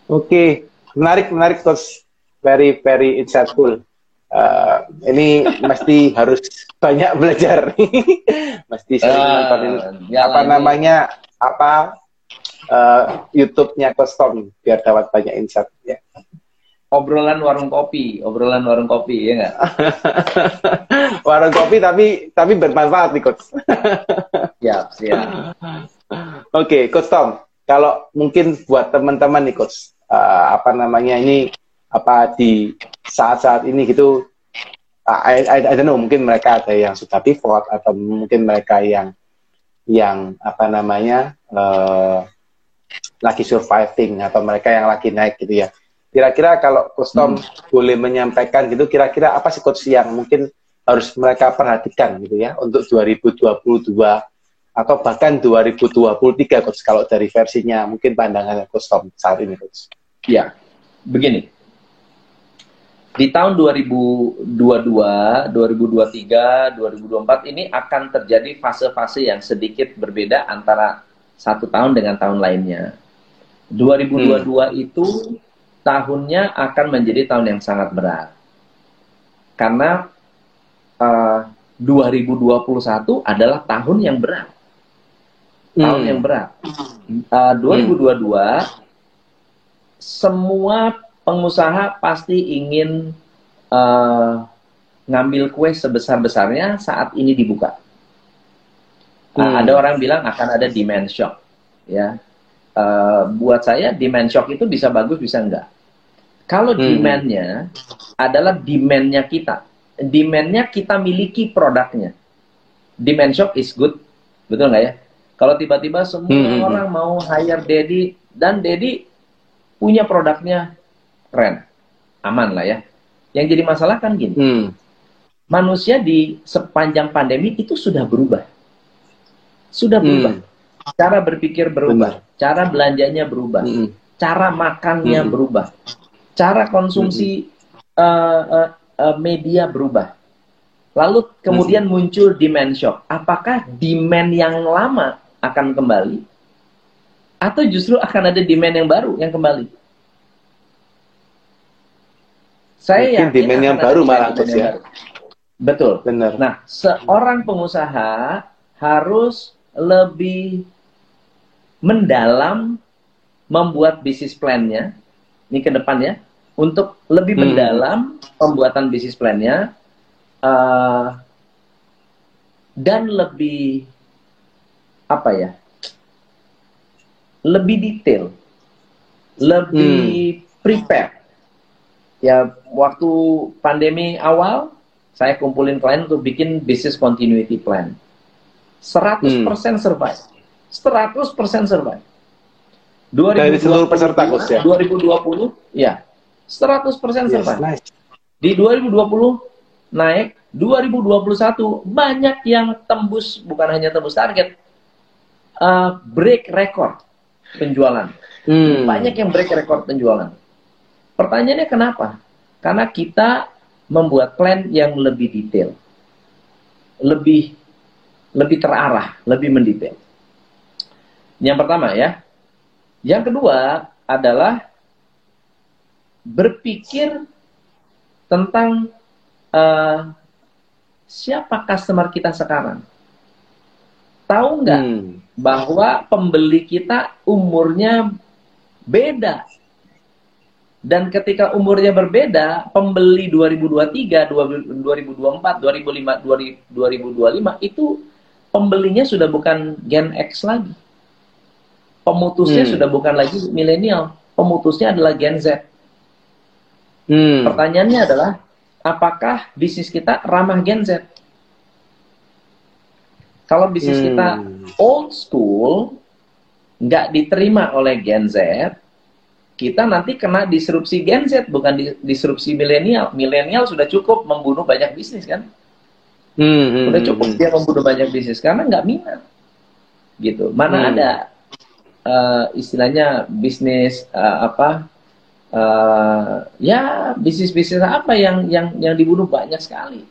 Oke, menarik, menarik, coach. Very, very insightful. Eh, ini mesti harus banyak belajar. mesti sering nontonin ya, apa ini- namanya apa eh, YouTube-nya Coach Tom biar dapat banyak insight ya. Obrolan warung kopi, obrolan warung kopi ya nggak? Warung kopi tapi tapi bermanfaat nih coach. Siap, siap. Oke, Coach Tom, kalau mungkin buat teman-teman nih Coach, eh, apa namanya ini apa di saat-saat ini gitu, I, I, I don't know, mungkin mereka ada yang sudah pivot atau mungkin mereka yang yang apa namanya eh, lagi surviving atau mereka yang lagi naik gitu ya. Kira-kira kalau Coach Tom boleh menyampaikan gitu, kira-kira apa sih Coach yang mungkin harus mereka perhatikan gitu ya untuk 2022 atau bahkan 2023 coach kalau dari versinya mungkin pandangannya coach Tom saat ini coach. Ya, begini. Di tahun 2022, 2023, 2024 ini akan terjadi fase-fase yang sedikit berbeda antara satu tahun dengan tahun lainnya. 2022 itu tahunnya akan menjadi tahun yang sangat berat. Karena eh, 2021 adalah tahun yang berat. Tahun Hmm. yang berat. Eh, 2022 semua pengusaha pasti ingin eh, ngambil kue sebesar-besarnya saat ini dibuka. Hmm. ada orang bilang akan ada demand shock, ya. Eh, buat saya demand shock itu bisa bagus bisa enggak. Kalau Hmm. demandnya adalah demandnya kita, demandnya kita miliki produknya. Demand shock is good, betul nggak ya? Kalau tiba-tiba semua Hmm, hmm, hmm. orang mau hire Dedi dan Dedi punya produknya keren, aman lah ya. Yang jadi masalah kan gini, Hmm. manusia di sepanjang pandemi itu sudah berubah. Sudah berubah. Hmm. Cara berpikir berubah, cara belanjanya berubah, Hmm. cara makannya Hmm. berubah, cara konsumsi eh, eh, eh, media berubah. Lalu kemudian muncul demand shock. Apakah demand yang lama akan kembali? Atau justru akan ada demand yang baru yang kembali? Saya Mungkin demand akan yang baru demand- malah, demand ya. baru. Betul. Benar. Nah, seorang pengusaha harus lebih mendalam membuat bisnis plan-nya ini ke depan ya untuk lebih Hmm. mendalam pembuatan bisnis plan-nya eh, dan lebih apa ya lebih detail lebih prepare ya waktu pandemi awal saya kumpulin klien untuk bikin business continuity plan 100% survive 100% survive Dari seluruh peserta coach ya? 2020, ya. 100% Yes, survive. nice. Di 2020 naik, 2021 banyak yang tembus, bukan hanya tembus target, uh, break record penjualan. Hmm. Banyak yang break record penjualan. Pertanyaannya kenapa? Karena kita membuat plan yang lebih detail. Lebih lebih terarah, lebih mendetail. Yang pertama ya. Yang kedua adalah berpikir tentang uh, siapa customer kita sekarang. Tahu nggak Hmm. Bahwa pembeli kita umurnya beda. Dan ketika umurnya berbeda, pembeli 2023, 2024, 2005, 2025 itu pembelinya sudah bukan Gen X lagi. Pemutusnya Hmm. sudah bukan lagi milenial, pemutusnya adalah Gen Z. Hmm. Pertanyaannya adalah apakah bisnis kita ramah Gen Z? Kalau bisnis Hmm. kita old school, nggak diterima oleh Gen Z, kita nanti kena disrupsi Gen Z, bukan di- disrupsi milenial. Milenial sudah cukup membunuh banyak bisnis kan? Hmm, hmm, Udah hmm, cukup hmm. dia membunuh banyak bisnis karena nggak minat. Gitu. Mana Hmm. ada eh, istilahnya bisnis eh, apa? eh, ya bisnis-bisnis apa yang yang yang dibunuh banyak sekali.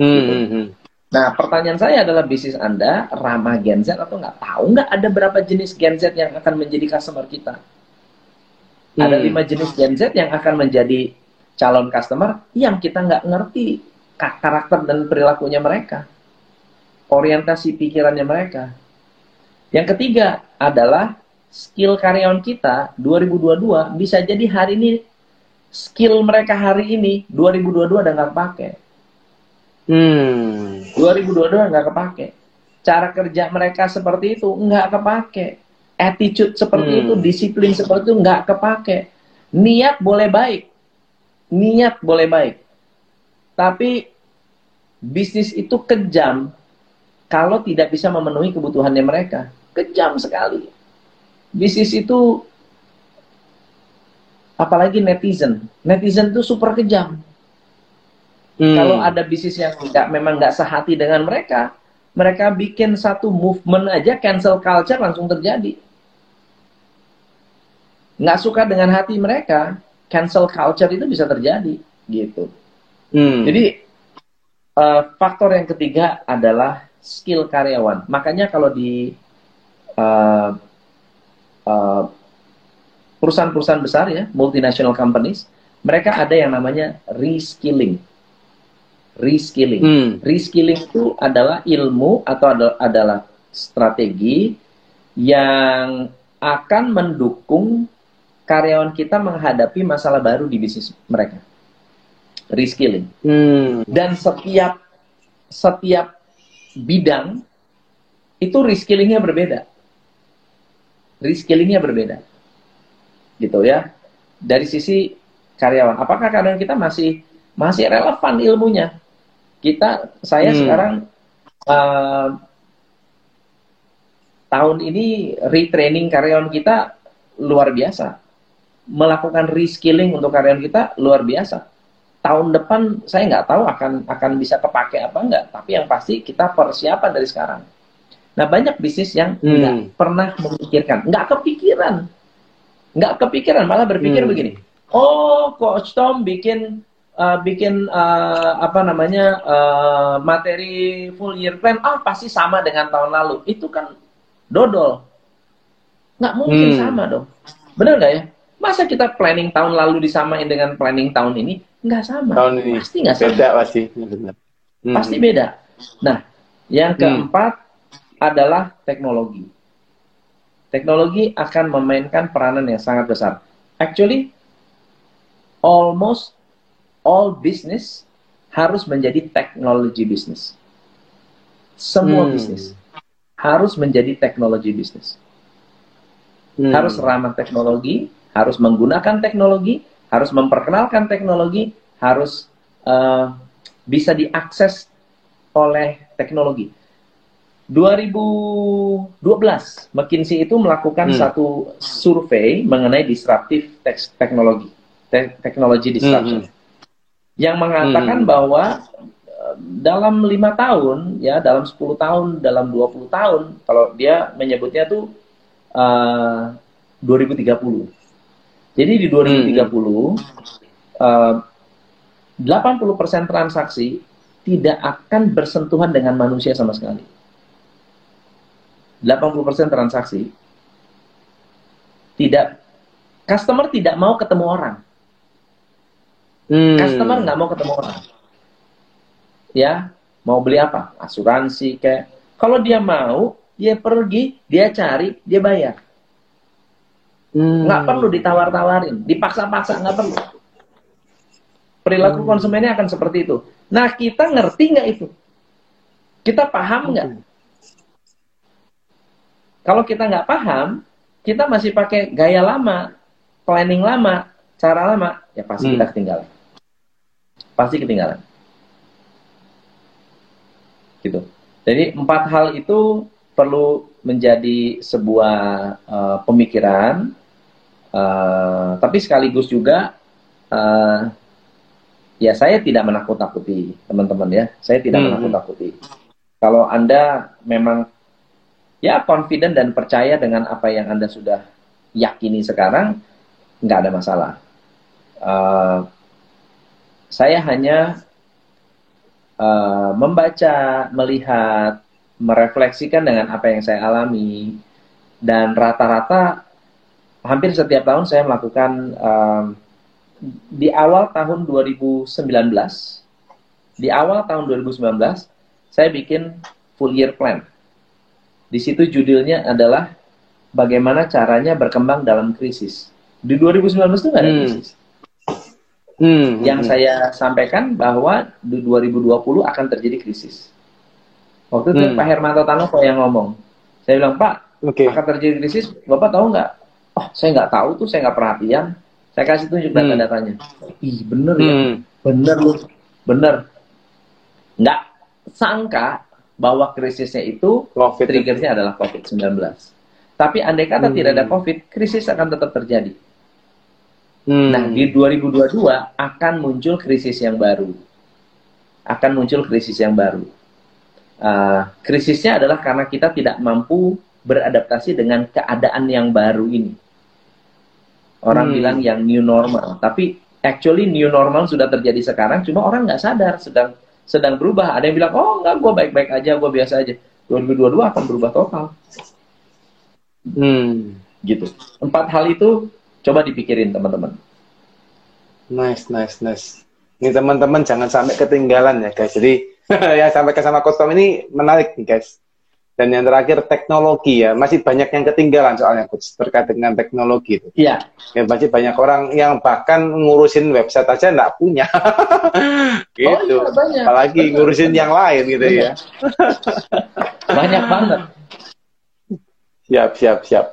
Hmm, hmm, hmm. Nah, pertanyaan saya adalah bisnis Anda ramah Gen Z atau nggak? Tahu nggak ada berapa jenis Gen Z yang akan menjadi customer kita? Ada Hmm. lima jenis Gen Z yang akan menjadi calon customer yang kita nggak ngerti ka- karakter dan perilakunya mereka, orientasi pikirannya mereka. Yang ketiga adalah skill karyawan kita 2022 bisa jadi hari ini skill mereka hari ini 2022 udah nggak pakai. Hmm. 2022 nggak kepake. Cara kerja mereka seperti itu nggak kepake. Attitude seperti Hmm. itu, disiplin seperti itu nggak kepake. Niat boleh baik, niat boleh baik, tapi bisnis itu kejam kalau tidak bisa memenuhi kebutuhannya mereka. Kejam sekali. Bisnis itu apalagi netizen. Netizen itu super kejam. Hmm. Kalau ada bisnis yang nggak memang nggak sehati dengan mereka, mereka bikin satu movement aja cancel culture langsung terjadi. Nggak suka dengan hati mereka, cancel culture itu bisa terjadi, gitu. Hmm. Jadi eh, faktor yang ketiga adalah skill karyawan. Makanya kalau di eh, eh, perusahaan-perusahaan besar ya, multinational companies, mereka ada yang namanya reskilling. Reskilling. Hmm. Reskilling itu adalah ilmu atau ada- adalah strategi yang akan mendukung karyawan kita menghadapi masalah baru di bisnis mereka. Reskilling. Hmm. Dan setiap setiap bidang itu reskillingnya berbeda. Reskillingnya berbeda. Gitu ya. Dari sisi karyawan, apakah karyawan kita masih masih relevan ilmunya? Kita, saya Hmm. sekarang eh, tahun ini retraining karyawan kita luar biasa. Melakukan reskilling untuk karyawan kita luar biasa tahun depan saya nggak tahu akan akan bisa kepake apa enggak tapi yang pasti kita persiapan dari sekarang nah banyak bisnis yang Hmm. nggak pernah memikirkan nggak kepikiran nggak kepikiran malah berpikir Hmm. begini oh coach Tom bikin uh, bikin uh, apa namanya uh, materi full year plan ah pasti sama dengan tahun lalu. Itu kan dodol. Nggak mungkin Hmm. sama dong. Bener nggak ya? Masa kita planning tahun lalu disamain dengan planning tahun ini? Nggak sama. Tahun ini pasti nggak sama. beda pasti. Benar. Hmm. pasti beda. Nah yang keempat adalah teknologi. Teknologi akan memainkan peranan yang sangat besar. Actually almost all business harus menjadi teknologi bisnis semua Hmm. bisnis harus menjadi teknologi bisnis Hmm. harus ramah teknologi, harus menggunakan teknologi, harus memperkenalkan teknologi, harus eh, bisa diakses oleh teknologi. 2012 McKinsey itu melakukan Hmm. satu survei mengenai disruptive tek- teknologi, te- teknologi disruption, Hmm. Yang mengatakan Hmm. bahwa eh, dalam lima tahun, ya dalam 10 tahun, dalam 20 tahun, kalau dia menyebutnya tuh eh, 2030. Jadi di 2030 eh, 80% transaksi tidak akan bersentuhan dengan manusia sama sekali. 80% transaksi tidak customer tidak mau ketemu orang. Hmm. Customer nggak mau ketemu orang. Ya, mau beli apa? Asuransi kayak. Kalau dia mau, dia pergi, dia cari, dia bayar. Hmm. Nggak perlu ditawar-tawarin, dipaksa-paksa nggak perlu. Perilaku konsumennya akan seperti itu. Nah, kita ngerti nggak itu? Kita paham nggak? Kalau kita nggak paham, kita masih pakai gaya lama, planning lama, cara lama, ya pasti Hmm. kita ketinggalan. Pasti ketinggalan. Gitu. Jadi empat hal itu perlu menjadi sebuah eh, pemikiran, eh, tapi sekaligus juga eh, ya saya tidak menakut-nakuti teman-teman ya, saya tidak Hmm. menakut-nakuti. Kalau anda memang ya confident dan percaya dengan apa yang anda sudah yakini sekarang, nggak ada masalah. Eh, saya hanya eh, membaca, melihat, merefleksikan dengan apa yang saya alami, dan rata-rata hampir setiap tahun saya melakukan em, di awal tahun 2019, di awal tahun 2019 saya bikin full year plan. Di situ judulnya adalah bagaimana caranya berkembang dalam krisis. Di 2019 itu nggak ada Hmm. krisis. Hmm. Yang saya sampaikan bahwa di 2020 akan terjadi krisis. Waktu itu Hmm. Pak Hermanto Tanoko yang ngomong. Saya bilang, Pak, Oke. akan terjadi krisis, Bapak tahu nggak? Oh, saya nggak tahu tuh, saya nggak perhatian. Saya kasih tunjuk Hmm. data-datanya. Ih, bener ya, Hmm. bener lu, bener. Nggak sangka bahwa krisisnya itu Covid. triggernya adalah COVID-19. Tapi andai kata Hmm. tidak ada COVID, krisis akan tetap terjadi. Hmm. Nah, di 2022 akan muncul krisis yang baru. Akan muncul krisis yang baru. Uh, krisisnya adalah karena kita tidak mampu beradaptasi dengan keadaan yang baru ini. Orang Hmm. bilang yang new normal, tapi actually new normal sudah terjadi sekarang, cuma orang nggak sadar sedang sedang berubah. Ada yang bilang, oh nggak, gue baik-baik aja, gue biasa aja. 2022 akan berubah total, Hmm. gitu. Empat hal itu coba dipikirin teman-teman. Nice, nice, nice. Ini teman-teman jangan sampai ketinggalan ya guys. Jadi yang sampai ke sama custom ini menarik nih guys. Dan yang terakhir teknologi ya, masih banyak yang ketinggalan soalnya coach terkait dengan teknologi itu. Iya, Ya masih banyak orang yang bahkan ngurusin website aja nggak punya. gitu. Oh, iya, banyak. Apalagi Benar, ngurusin benar. yang lain gitu ya. banyak banget. Siap, siap, siap.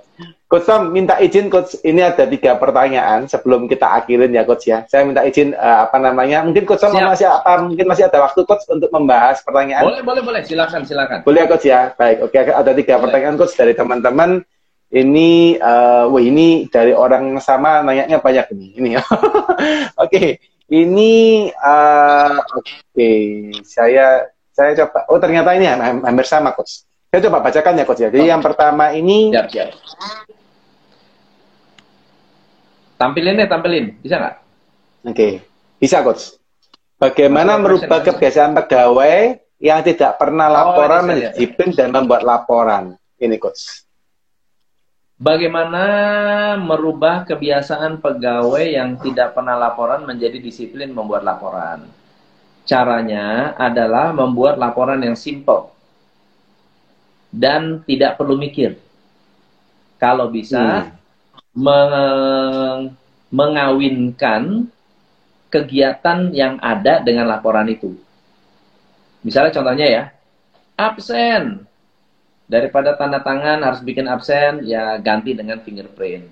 Coach Tom, minta izin Coach, ini ada tiga pertanyaan sebelum kita akhirin ya Coach ya. Saya minta izin eh, apa namanya, mungkin Coach Siap. masih apa, mungkin masih ada waktu Coach untuk membahas pertanyaan. Boleh, boleh, boleh. Silakan, silakan. Boleh ya Coach ya? Baik, oke ada tiga Boleh. pertanyaan Coach dari teman-teman. Ini, eh, wah ini dari orang sama nanyanya banyak nih. Ini ya. oke, ini, eh, oke, saya saya coba. Oh ternyata ini ham- hampir sama Coach. Saya coba bacakan ya Coach ya. Jadi yang pertama ini. Siap, siap. Tampilin deh, tampilin. Bisa nggak? Oke, bisa coach. Bagaimana merubah kebiasaan pegawai yang tidak pernah Oh, laporan bisa, menjadi ya. disiplin dan membuat laporan? Ini coach. Bagaimana merubah kebiasaan pegawai yang tidak pernah laporan menjadi disiplin membuat laporan? Caranya adalah membuat laporan yang simple dan tidak perlu mikir. Kalau bisa, meng- mengawinkan kegiatan yang ada dengan laporan itu. Misalnya contohnya ya, absen. Daripada tanda tangan harus bikin absen, ya ganti dengan fingerprint.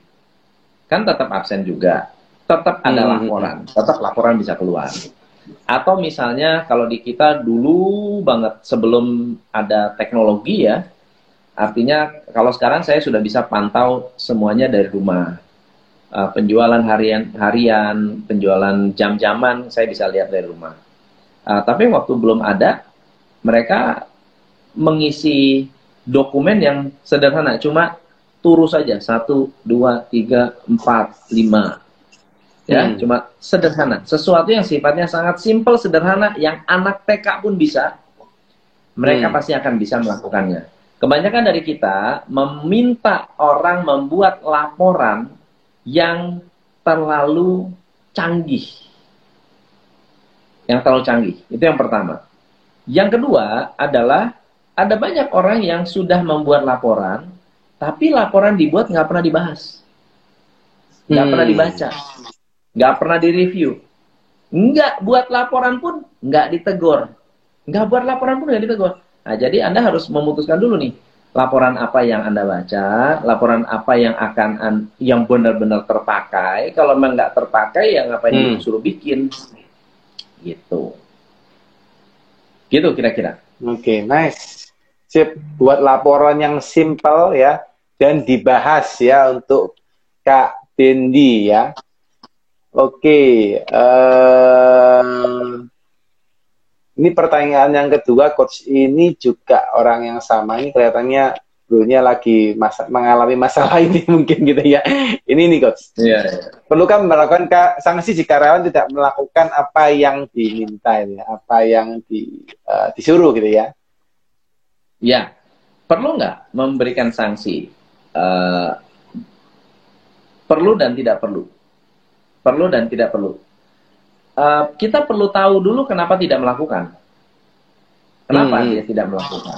Kan tetap absen juga. Tetap ada Hmm. laporan. Tetap laporan bisa keluar. Atau misalnya kalau di kita dulu banget sebelum ada teknologi ya, artinya kalau sekarang saya sudah bisa pantau semuanya dari rumah. Uh, penjualan harian harian, penjualan jam-jaman saya bisa lihat dari rumah. Uh, tapi waktu belum ada, mereka mengisi dokumen yang sederhana, cuma turu saja satu, dua, tiga, empat, lima, ya hmm. cuma sederhana sesuatu yang sifatnya sangat simpel sederhana yang anak TK pun bisa mereka hmm. pasti akan bisa melakukannya kebanyakan dari kita meminta orang membuat laporan yang terlalu canggih. Yang terlalu canggih itu yang pertama. Yang kedua adalah ada banyak orang yang sudah membuat laporan tapi laporan dibuat nggak pernah dibahas. Nggak hmm. pernah dibaca. Nggak pernah direview, nggak buat laporan pun nggak ditegur, nggak buat laporan pun nggak ditegur. Nah, jadi Anda harus memutuskan dulu nih, laporan apa yang Anda baca, laporan apa yang akan yang benar-benar terpakai. Kalau memang nggak terpakai, ya ngapain hmm. disuruh bikin? Gitu. Gitu kira-kira. Oke, okay, nice. Sip, buat laporan yang simple ya dan dibahas ya untuk Kak Dendi ya. Oke, um, ini pertanyaan yang kedua, coach ini juga orang yang sama ini kelihatannya dulunya lagi masa, mengalami masalah ini mungkin gitu ya. Ini nih coach. Iya. Yeah, Perlu kan melakukan sanksi jika karyawan tidak melakukan apa yang diminta ya, apa yang di, uh, disuruh gitu ya? Ya, perlu nggak memberikan sanksi? Uh, perlu dan tidak perlu perlu dan tidak perlu. Uh, kita perlu tahu dulu kenapa tidak melakukan. Kenapa hmm. dia tidak melakukan?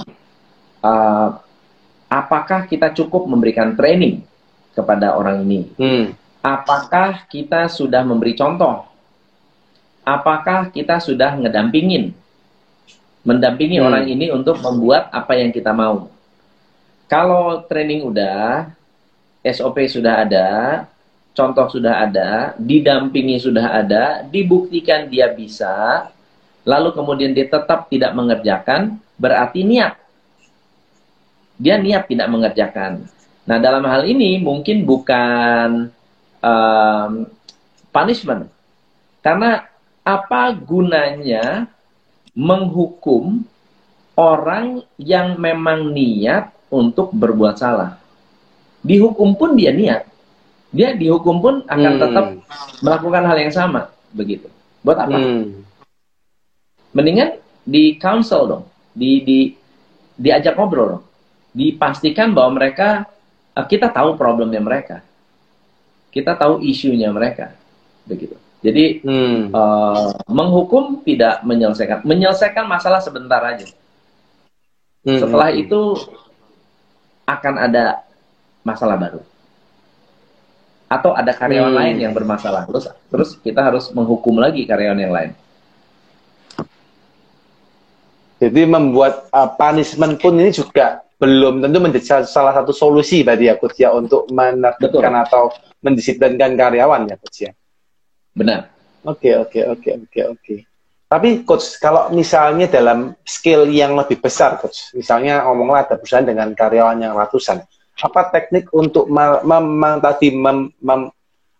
Uh, apakah kita cukup memberikan training kepada orang ini? Hmm. Apakah kita sudah memberi contoh? Apakah kita sudah ngedampingin, mendampingi hmm. orang ini untuk membuat apa yang kita mau? Kalau training udah, SOP sudah ada, contoh sudah ada, didampingi sudah ada, dibuktikan dia bisa, lalu kemudian dia tetap tidak mengerjakan, berarti niat. Dia niat tidak mengerjakan. Nah, dalam hal ini mungkin bukan um, punishment. Karena apa gunanya menghukum orang yang memang niat untuk berbuat salah? Dihukum pun dia niat dia dihukum pun akan hmm. tetap melakukan hal yang sama begitu. Buat apa? Hmm. Mendingan di counsel dong, di di diajak ngobrol dong. Dipastikan bahwa mereka eh, kita tahu problemnya mereka. Kita tahu isunya mereka. Begitu. Jadi hmm. uh, menghukum tidak menyelesaikan, menyelesaikan masalah sebentar aja. Hmm. Setelah itu akan ada masalah baru atau ada karyawan hmm. lain yang bermasalah. Terus terus kita harus menghukum lagi karyawan yang lain. Jadi membuat uh, punishment pun ini juga belum tentu menjadi salah satu solusi bagi ya coach ya untuk menertibkan atau mendisiplinkan karyawan ya coach ya. Benar. Oke oke oke oke oke. Tapi coach kalau misalnya dalam skill yang lebih besar coach misalnya ngomonglah ada perusahaan dengan karyawan yang ratusan apa teknik untuk mem, mem, tadi mem, mem,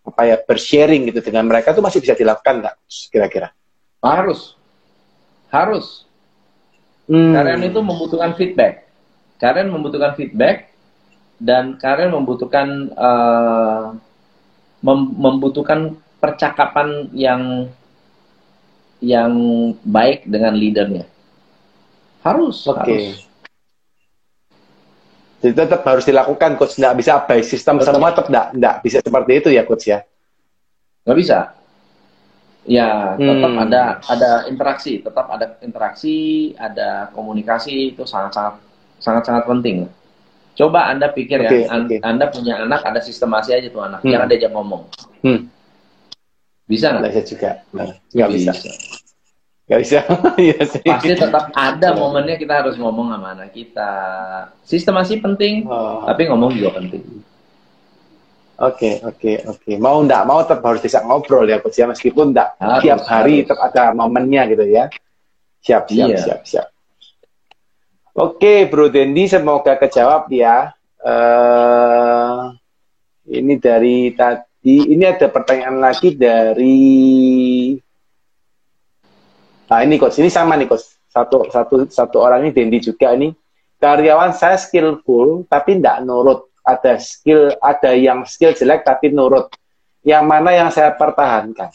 apa ya bersharing gitu dengan mereka itu masih bisa dilakukan nggak kira-kira? Harus, harus. Hmm. Karena itu membutuhkan feedback. Karen membutuhkan feedback dan Karen membutuhkan uh, mem membutuhkan percakapan yang yang baik dengan leadernya. Harus, okay. harus. Jadi tetap harus dilakukan, coach. Nggak bisa by sistem tetap. semua tetap nggak, nggak bisa seperti itu ya, coach ya? Nggak bisa. Ya, tetap hmm. ada ada interaksi, tetap ada interaksi, ada komunikasi itu sangat-sangat sangat-sangat penting. Coba Anda pikir okay, ya, okay. Anda punya anak, ada sistemasi aja tuh anak, hmm. jangan diajak ngomong. Hmm. Bisa nggak? Bisa juga. Nggak bisa. bisa. Gak bisa. Iya Pasti tetap ada momennya kita harus ngomong sama anak kita. Sistem masih penting, oh. tapi ngomong juga penting. Oke, oke, oke. Mau enggak mau tetap harus bisa ngobrol ya Coach ya meskipun Harus, tiap hari harus. tetap ada momennya gitu ya. Siap, siap, Iya. siap, siap. Oke, Bro Dendi semoga kejawab ya. eh ini dari tadi, ini ada pertanyaan lagi dari Nah, ini Coach, ini sama nih Coach. Satu satu satu orang ini Dendi juga ini. Karyawan saya skillful tapi enggak nurut. Ada skill, ada yang skill jelek tapi nurut. Yang mana yang saya pertahankan?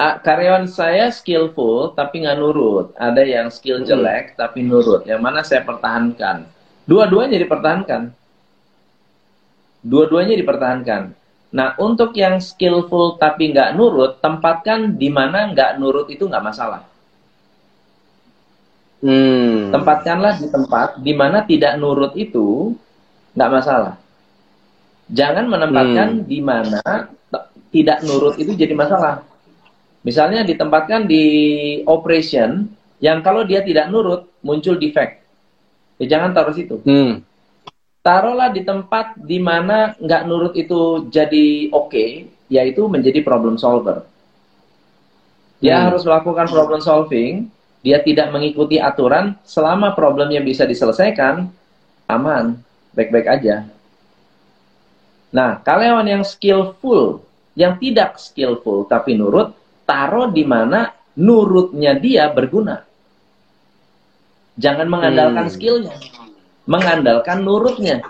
Ah, karyawan saya skillful tapi nggak nurut. Ada yang skill Hmm. jelek tapi nurut. Yang mana saya pertahankan. Dua-duanya dipertahankan. Dua-duanya dipertahankan. Nah, untuk yang skillful tapi nggak nurut, tempatkan di mana nggak nurut itu nggak masalah. Hmm. Tempatkanlah di tempat di mana tidak nurut itu nggak masalah. Jangan menempatkan di mana tidak nurut itu jadi masalah. Misalnya ditempatkan di operation yang kalau dia tidak nurut muncul defect. Ya jangan taruh situ. Hmm. Taruhlah di tempat di mana nggak nurut itu jadi oke, yaitu menjadi problem solver. Dia Hmm. harus melakukan problem solving, dia tidak mengikuti aturan, selama problemnya bisa diselesaikan, aman, baik-baik aja. Nah, karyawan yang skillful, yang tidak skillful tapi nurut, taruh di mana nurutnya dia berguna. Jangan mengandalkan Hmm. skillnya, mengandalkan nurutnya.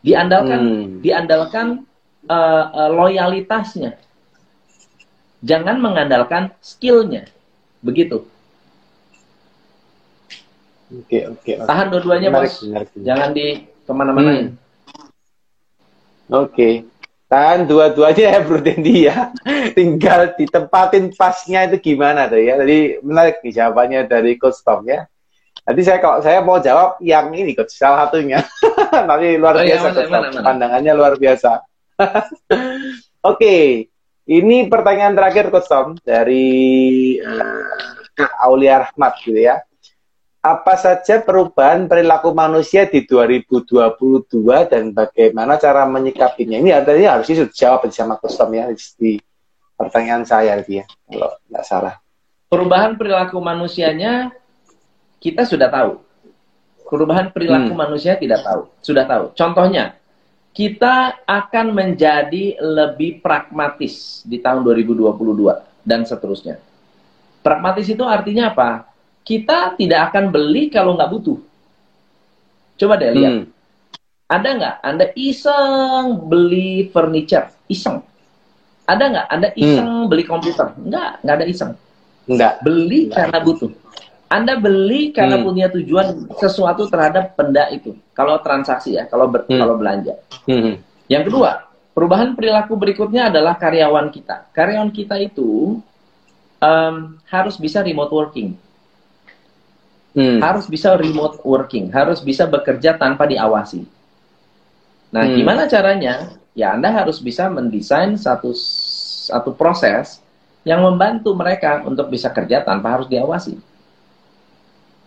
Diandalkan, Hmm. diandalkan eh, eh, loyalitasnya. Jangan mengandalkan skillnya. Begitu. Oke, oke. oke. Tahan dua-duanya, Menarik, bos. menarik. Jangan di ke mana-manain. Hmm. Oke. Tahan dua-duanya ya Bro Dendi ya. Tinggal ditempatin pasnya itu gimana tuh ya. Tadi menarik nih jawabannya dari Coach Tom ya. Nanti saya kalau saya mau jawab yang ini Coach salah satunya. Nanti luar Oh, iya, biasa mana, Coach Tom. mana, mana? Pandangannya luar biasa. Oke. Ini pertanyaan terakhir Coach Tom dari eh, Kak Aulia Rahmat gitu ya apa saja perubahan perilaku manusia di 2022 dan bagaimana cara menyikapinya? Ini artinya harusnya sudah dijawab sama custom ya di pertanyaan saya tadi ya, kalau nggak salah. Perubahan perilaku manusianya kita sudah tahu. Perubahan perilaku Hmm. manusia tidak tahu, sudah tahu. Contohnya, kita akan menjadi lebih pragmatis di tahun 2022 dan seterusnya. Pragmatis itu artinya apa? Kita tidak akan beli kalau nggak butuh. Coba deh lihat. Hmm. Ada nggak Anda iseng beli furniture? Iseng. Ada nggak Anda iseng beli komputer? Nggak, nggak ada iseng. Enggak. Beli karena butuh. Anda beli karena Hmm. punya tujuan sesuatu terhadap benda itu. Kalau transaksi ya, kalau ber- Hmm. kalau belanja. Hmm. Yang kedua, perubahan perilaku berikutnya adalah karyawan kita. Karyawan kita itu em, harus bisa remote working, Hmm. harus bisa remote working, harus bisa bekerja tanpa diawasi. Nah, Hmm. gimana caranya? Ya, Anda harus bisa mendesain satu satu proses yang membantu mereka untuk bisa kerja tanpa harus diawasi.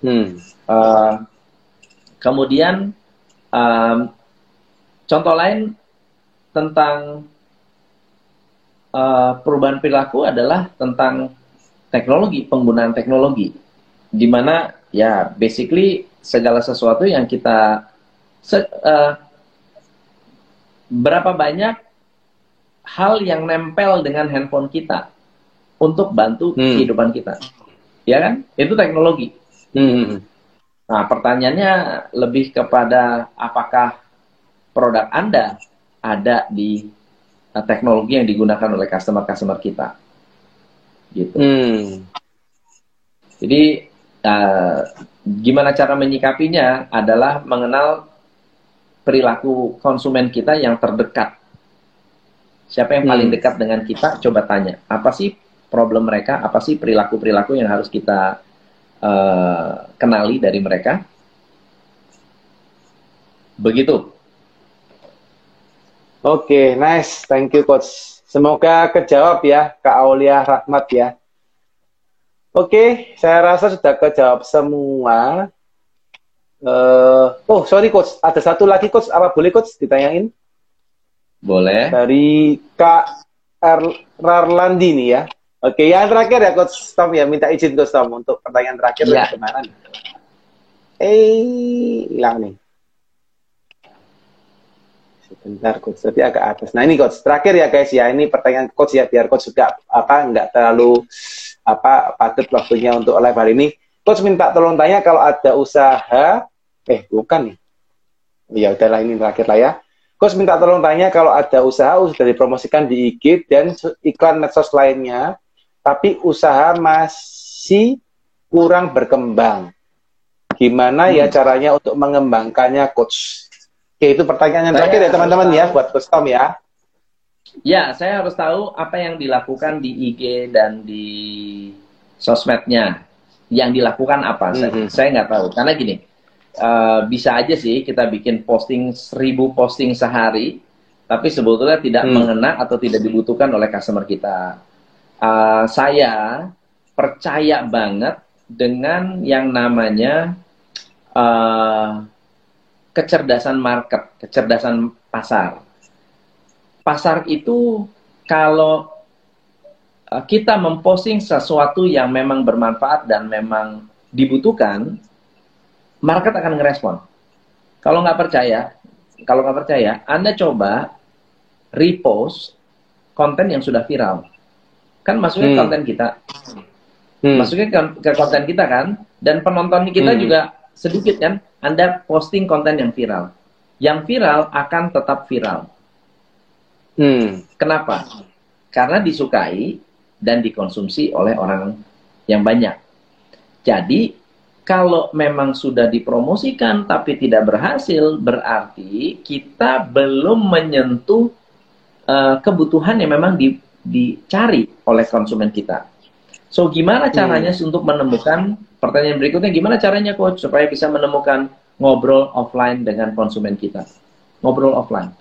Hmm. Eh, kemudian em, contoh lain tentang eh, perubahan perilaku adalah tentang teknologi, penggunaan teknologi, di mana ya basically segala sesuatu yang kita se- eh, berapa banyak hal yang nempel dengan handphone kita untuk bantu Hmm. kehidupan kita, ya kan? Itu teknologi. Hmm. Nah, pertanyaannya lebih kepada apakah produk Anda ada di uh, teknologi yang digunakan oleh customer-customer kita. Gitu. Hmm. Jadi, uh, gimana cara menyikapinya adalah mengenal perilaku konsumen kita yang terdekat. Siapa yang paling Hmm. dekat dengan kita, coba tanya. Apa sih problem mereka? Apa sih perilaku-perilaku yang harus kita uh, kenali dari mereka? Begitu. Oke, nice. Thank you, Coach. Semoga kejawab ya, Kak Aulia Rahmat ya. Oke, saya rasa sudah kejawab semua. Uh, oh, sorry coach, ada satu lagi coach, apa boleh coach ditanyain? Boleh. Dari Kak Rarlandi nih ya. Oke, yang terakhir ya coach Tom ya, minta izin coach Tom untuk pertanyaan terakhir ya. kemarin. Eh, hilang nih. Sebentar coach, tadi agak atas. Nah ini coach, terakhir ya guys ya, ini pertanyaan coach ya, biar coach juga apa nggak terlalu apa padat waktunya untuk live hari ini. Coach minta tolong tanya kalau ada usaha eh bukan nih ya udahlah ini terakhir lah ya Coach minta tolong tanya kalau ada usaha sudah dipromosikan di IG dan iklan medsos lainnya tapi usaha masih kurang berkembang gimana ya hmm. ya caranya untuk mengembangkannya coach Oke, itu pertanyaan yang terakhir ya teman-teman ya buat Coach Tom ya. Ya, saya harus tahu apa yang dilakukan di IG dan di sosmednya. Yang dilakukan apa? Mm -hmm. Saya nggak tahu. Karena gini, uh, bisa aja sih kita bikin posting seribu posting sehari, tapi sebetulnya tidak hmm. mengena atau tidak dibutuhkan oleh customer kita. Uh, saya percaya banget dengan yang namanya uh, kecerdasan market, kecerdasan pasar. Pasar itu kalau kita memposting sesuatu yang memang bermanfaat dan memang dibutuhkan, market akan ngerespon. Kalau nggak percaya, kalau nggak percaya, Anda coba repost konten yang sudah viral. Kan masuknya hmm. konten kita. Hmm. Masuknya ke, ke konten kita kan, dan penonton kita hmm. juga sedikit kan, Anda posting konten yang viral. Yang viral akan tetap viral. Hmm. Kenapa? Karena disukai dan dikonsumsi oleh orang yang banyak. Jadi kalau memang sudah dipromosikan tapi tidak berhasil, berarti kita belum menyentuh uh, kebutuhan yang memang di, dicari oleh konsumen kita. So, gimana hmm. caranya hmm. untuk menemukan pertanyaan berikutnya? Gimana caranya, coach, supaya bisa menemukan ngobrol offline dengan konsumen kita? Ngobrol offline.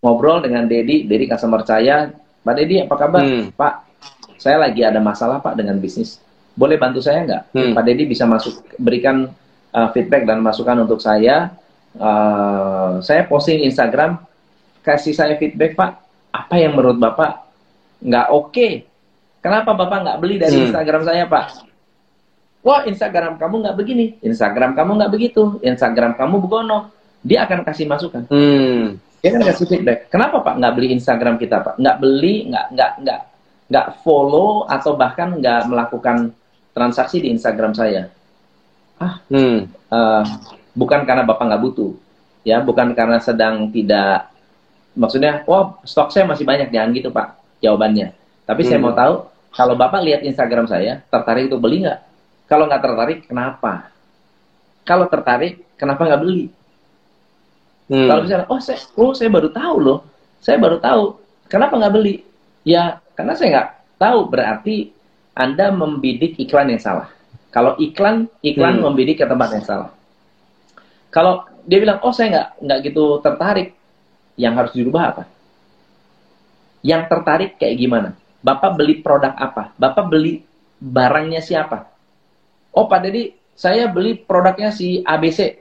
Ngobrol dengan Dedi, Dedi customer saya. Pak Dedi, apa kabar? Hmm. Pak, saya lagi ada masalah, Pak, dengan bisnis boleh bantu saya nggak? Hmm. Pak Dedi bisa masuk berikan uh, feedback dan masukan untuk saya. Uh, saya posting Instagram, kasih saya feedback Pak. Apa yang menurut Bapak nggak oke? Okay? Kenapa Bapak nggak beli dari hmm. Instagram saya Pak? Wah Instagram kamu nggak begini, Instagram kamu nggak begitu, Instagram kamu begono. Dia akan kasih masukan. Hmm. Dia akan kasih feedback. Kenapa Pak nggak beli Instagram kita Pak? Nggak beli, nggak nggak nggak nggak follow atau bahkan nggak melakukan transaksi di Instagram saya. Ah, hmm. uh, bukan karena bapak nggak butuh, ya, bukan karena sedang tidak, maksudnya, wah stok saya masih banyak, jangan gitu pak, jawabannya. Tapi hmm. saya mau tahu, kalau bapak lihat Instagram saya, tertarik itu beli nggak? Kalau nggak tertarik, kenapa? Kalau tertarik, kenapa nggak beli? Hmm. Kalau misalnya, oh saya, oh saya baru tahu loh, saya baru tahu, kenapa nggak beli? Ya, karena saya nggak tahu, berarti anda membidik iklan yang salah. Kalau iklan, iklan hmm. membidik ke tempat yang salah. Kalau dia bilang, oh saya nggak nggak gitu tertarik, yang harus dirubah apa? Yang tertarik kayak gimana? Bapak beli produk apa? Bapak beli barangnya siapa? Oh Pak Dedi, saya beli produknya si ABC.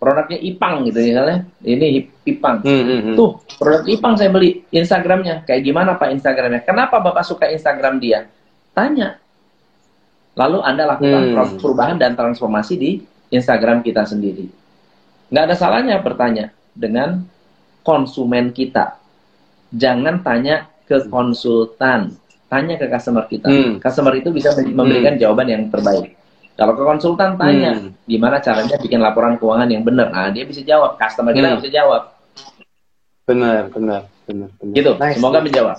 Produknya Ipang gitu misalnya. Ini Ipang. Hmm, hmm, hmm. Tuh, produk Ipang saya beli. Instagramnya. Kayak gimana Pak Instagramnya? Kenapa Bapak suka Instagram dia? Tanya. Lalu Anda lakukan hmm. perubahan dan transformasi di Instagram kita sendiri. Nggak ada salahnya bertanya dengan konsumen kita. Jangan tanya ke konsultan, tanya ke customer kita. Hmm. Customer itu bisa memberikan hmm. jawaban yang terbaik. Kalau ke konsultan tanya, hmm. gimana caranya bikin laporan keuangan yang benar? Nah, dia bisa jawab. Customer kita hmm. bisa jawab. Benar, benar, benar. benar. Gitu. Nice. Semoga menjawab.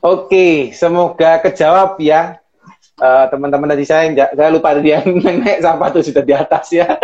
Oke, semoga kejawab ya. Uh, teman-teman tadi saya saya lupa dia naik sampah tuh sudah di atas ya.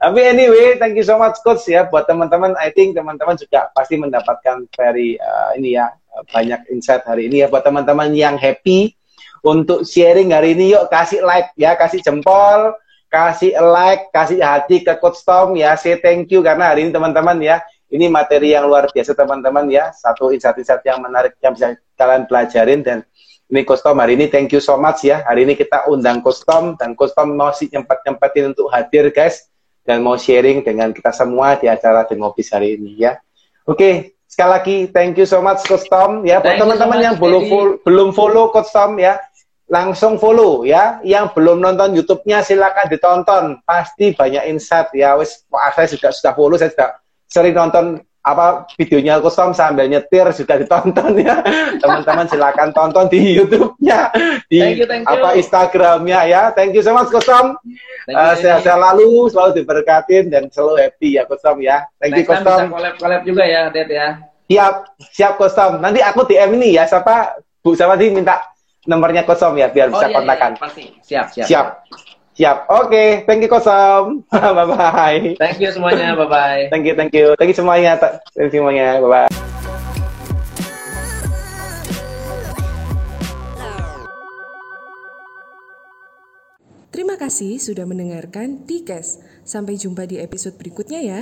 Tapi anyway, thank you so much coach ya buat teman-teman. I think teman-teman juga pasti mendapatkan very uh, ini ya banyak insight hari ini ya buat teman-teman yang happy untuk sharing hari ini yuk kasih like ya, kasih jempol, kasih like, kasih hati ke coach Tom ya. Say thank you karena hari ini teman-teman ya ini materi yang luar biasa teman-teman ya. Satu insight-insight yang menarik yang bisa kalian pelajarin dan Ini Kostom hari ini thank you so much ya. Hari ini kita undang Kostom dan Kostom masih nyempet-nyempetin untuk hadir guys dan mau sharing dengan kita semua di acara The Ngobis hari ini ya. Oke, sekali lagi thank you so much Coach Tom ya. Buat teman-teman yang belum follow, belum follow Coach Tom ya, langsung follow ya. Yang belum nonton YouTube-nya silakan ditonton. Pasti banyak insight ya. Wes saya juga sudah follow, saya sudah sering nonton apa videonya Kustom sambil nyetir juga ditonton ya. Teman-teman silakan tonton di YouTube-nya di thank you, thank you. apa Instagramnya ya. Thank you so much Kustom uh, sehat-sehat lalu selalu diberkatin dan selalu happy ya Kustom ya. Thank Next you Kustom collab collab juga ya Det ya. Siap siap Kustom nanti aku DM ini ya siapa? Bu siapa sih minta nomornya Kustom ya biar oh, bisa iya, kontakkan. iya, pasti. Siap siap. Siap Siap. Oke, okay. thank you Kosam. bye bye. Thank you semuanya. Bye bye. thank you, thank you. Thank you semuanya. Thank you semuanya. Bye bye. Terima kasih sudah mendengarkan Tikes. Sampai jumpa di episode berikutnya ya.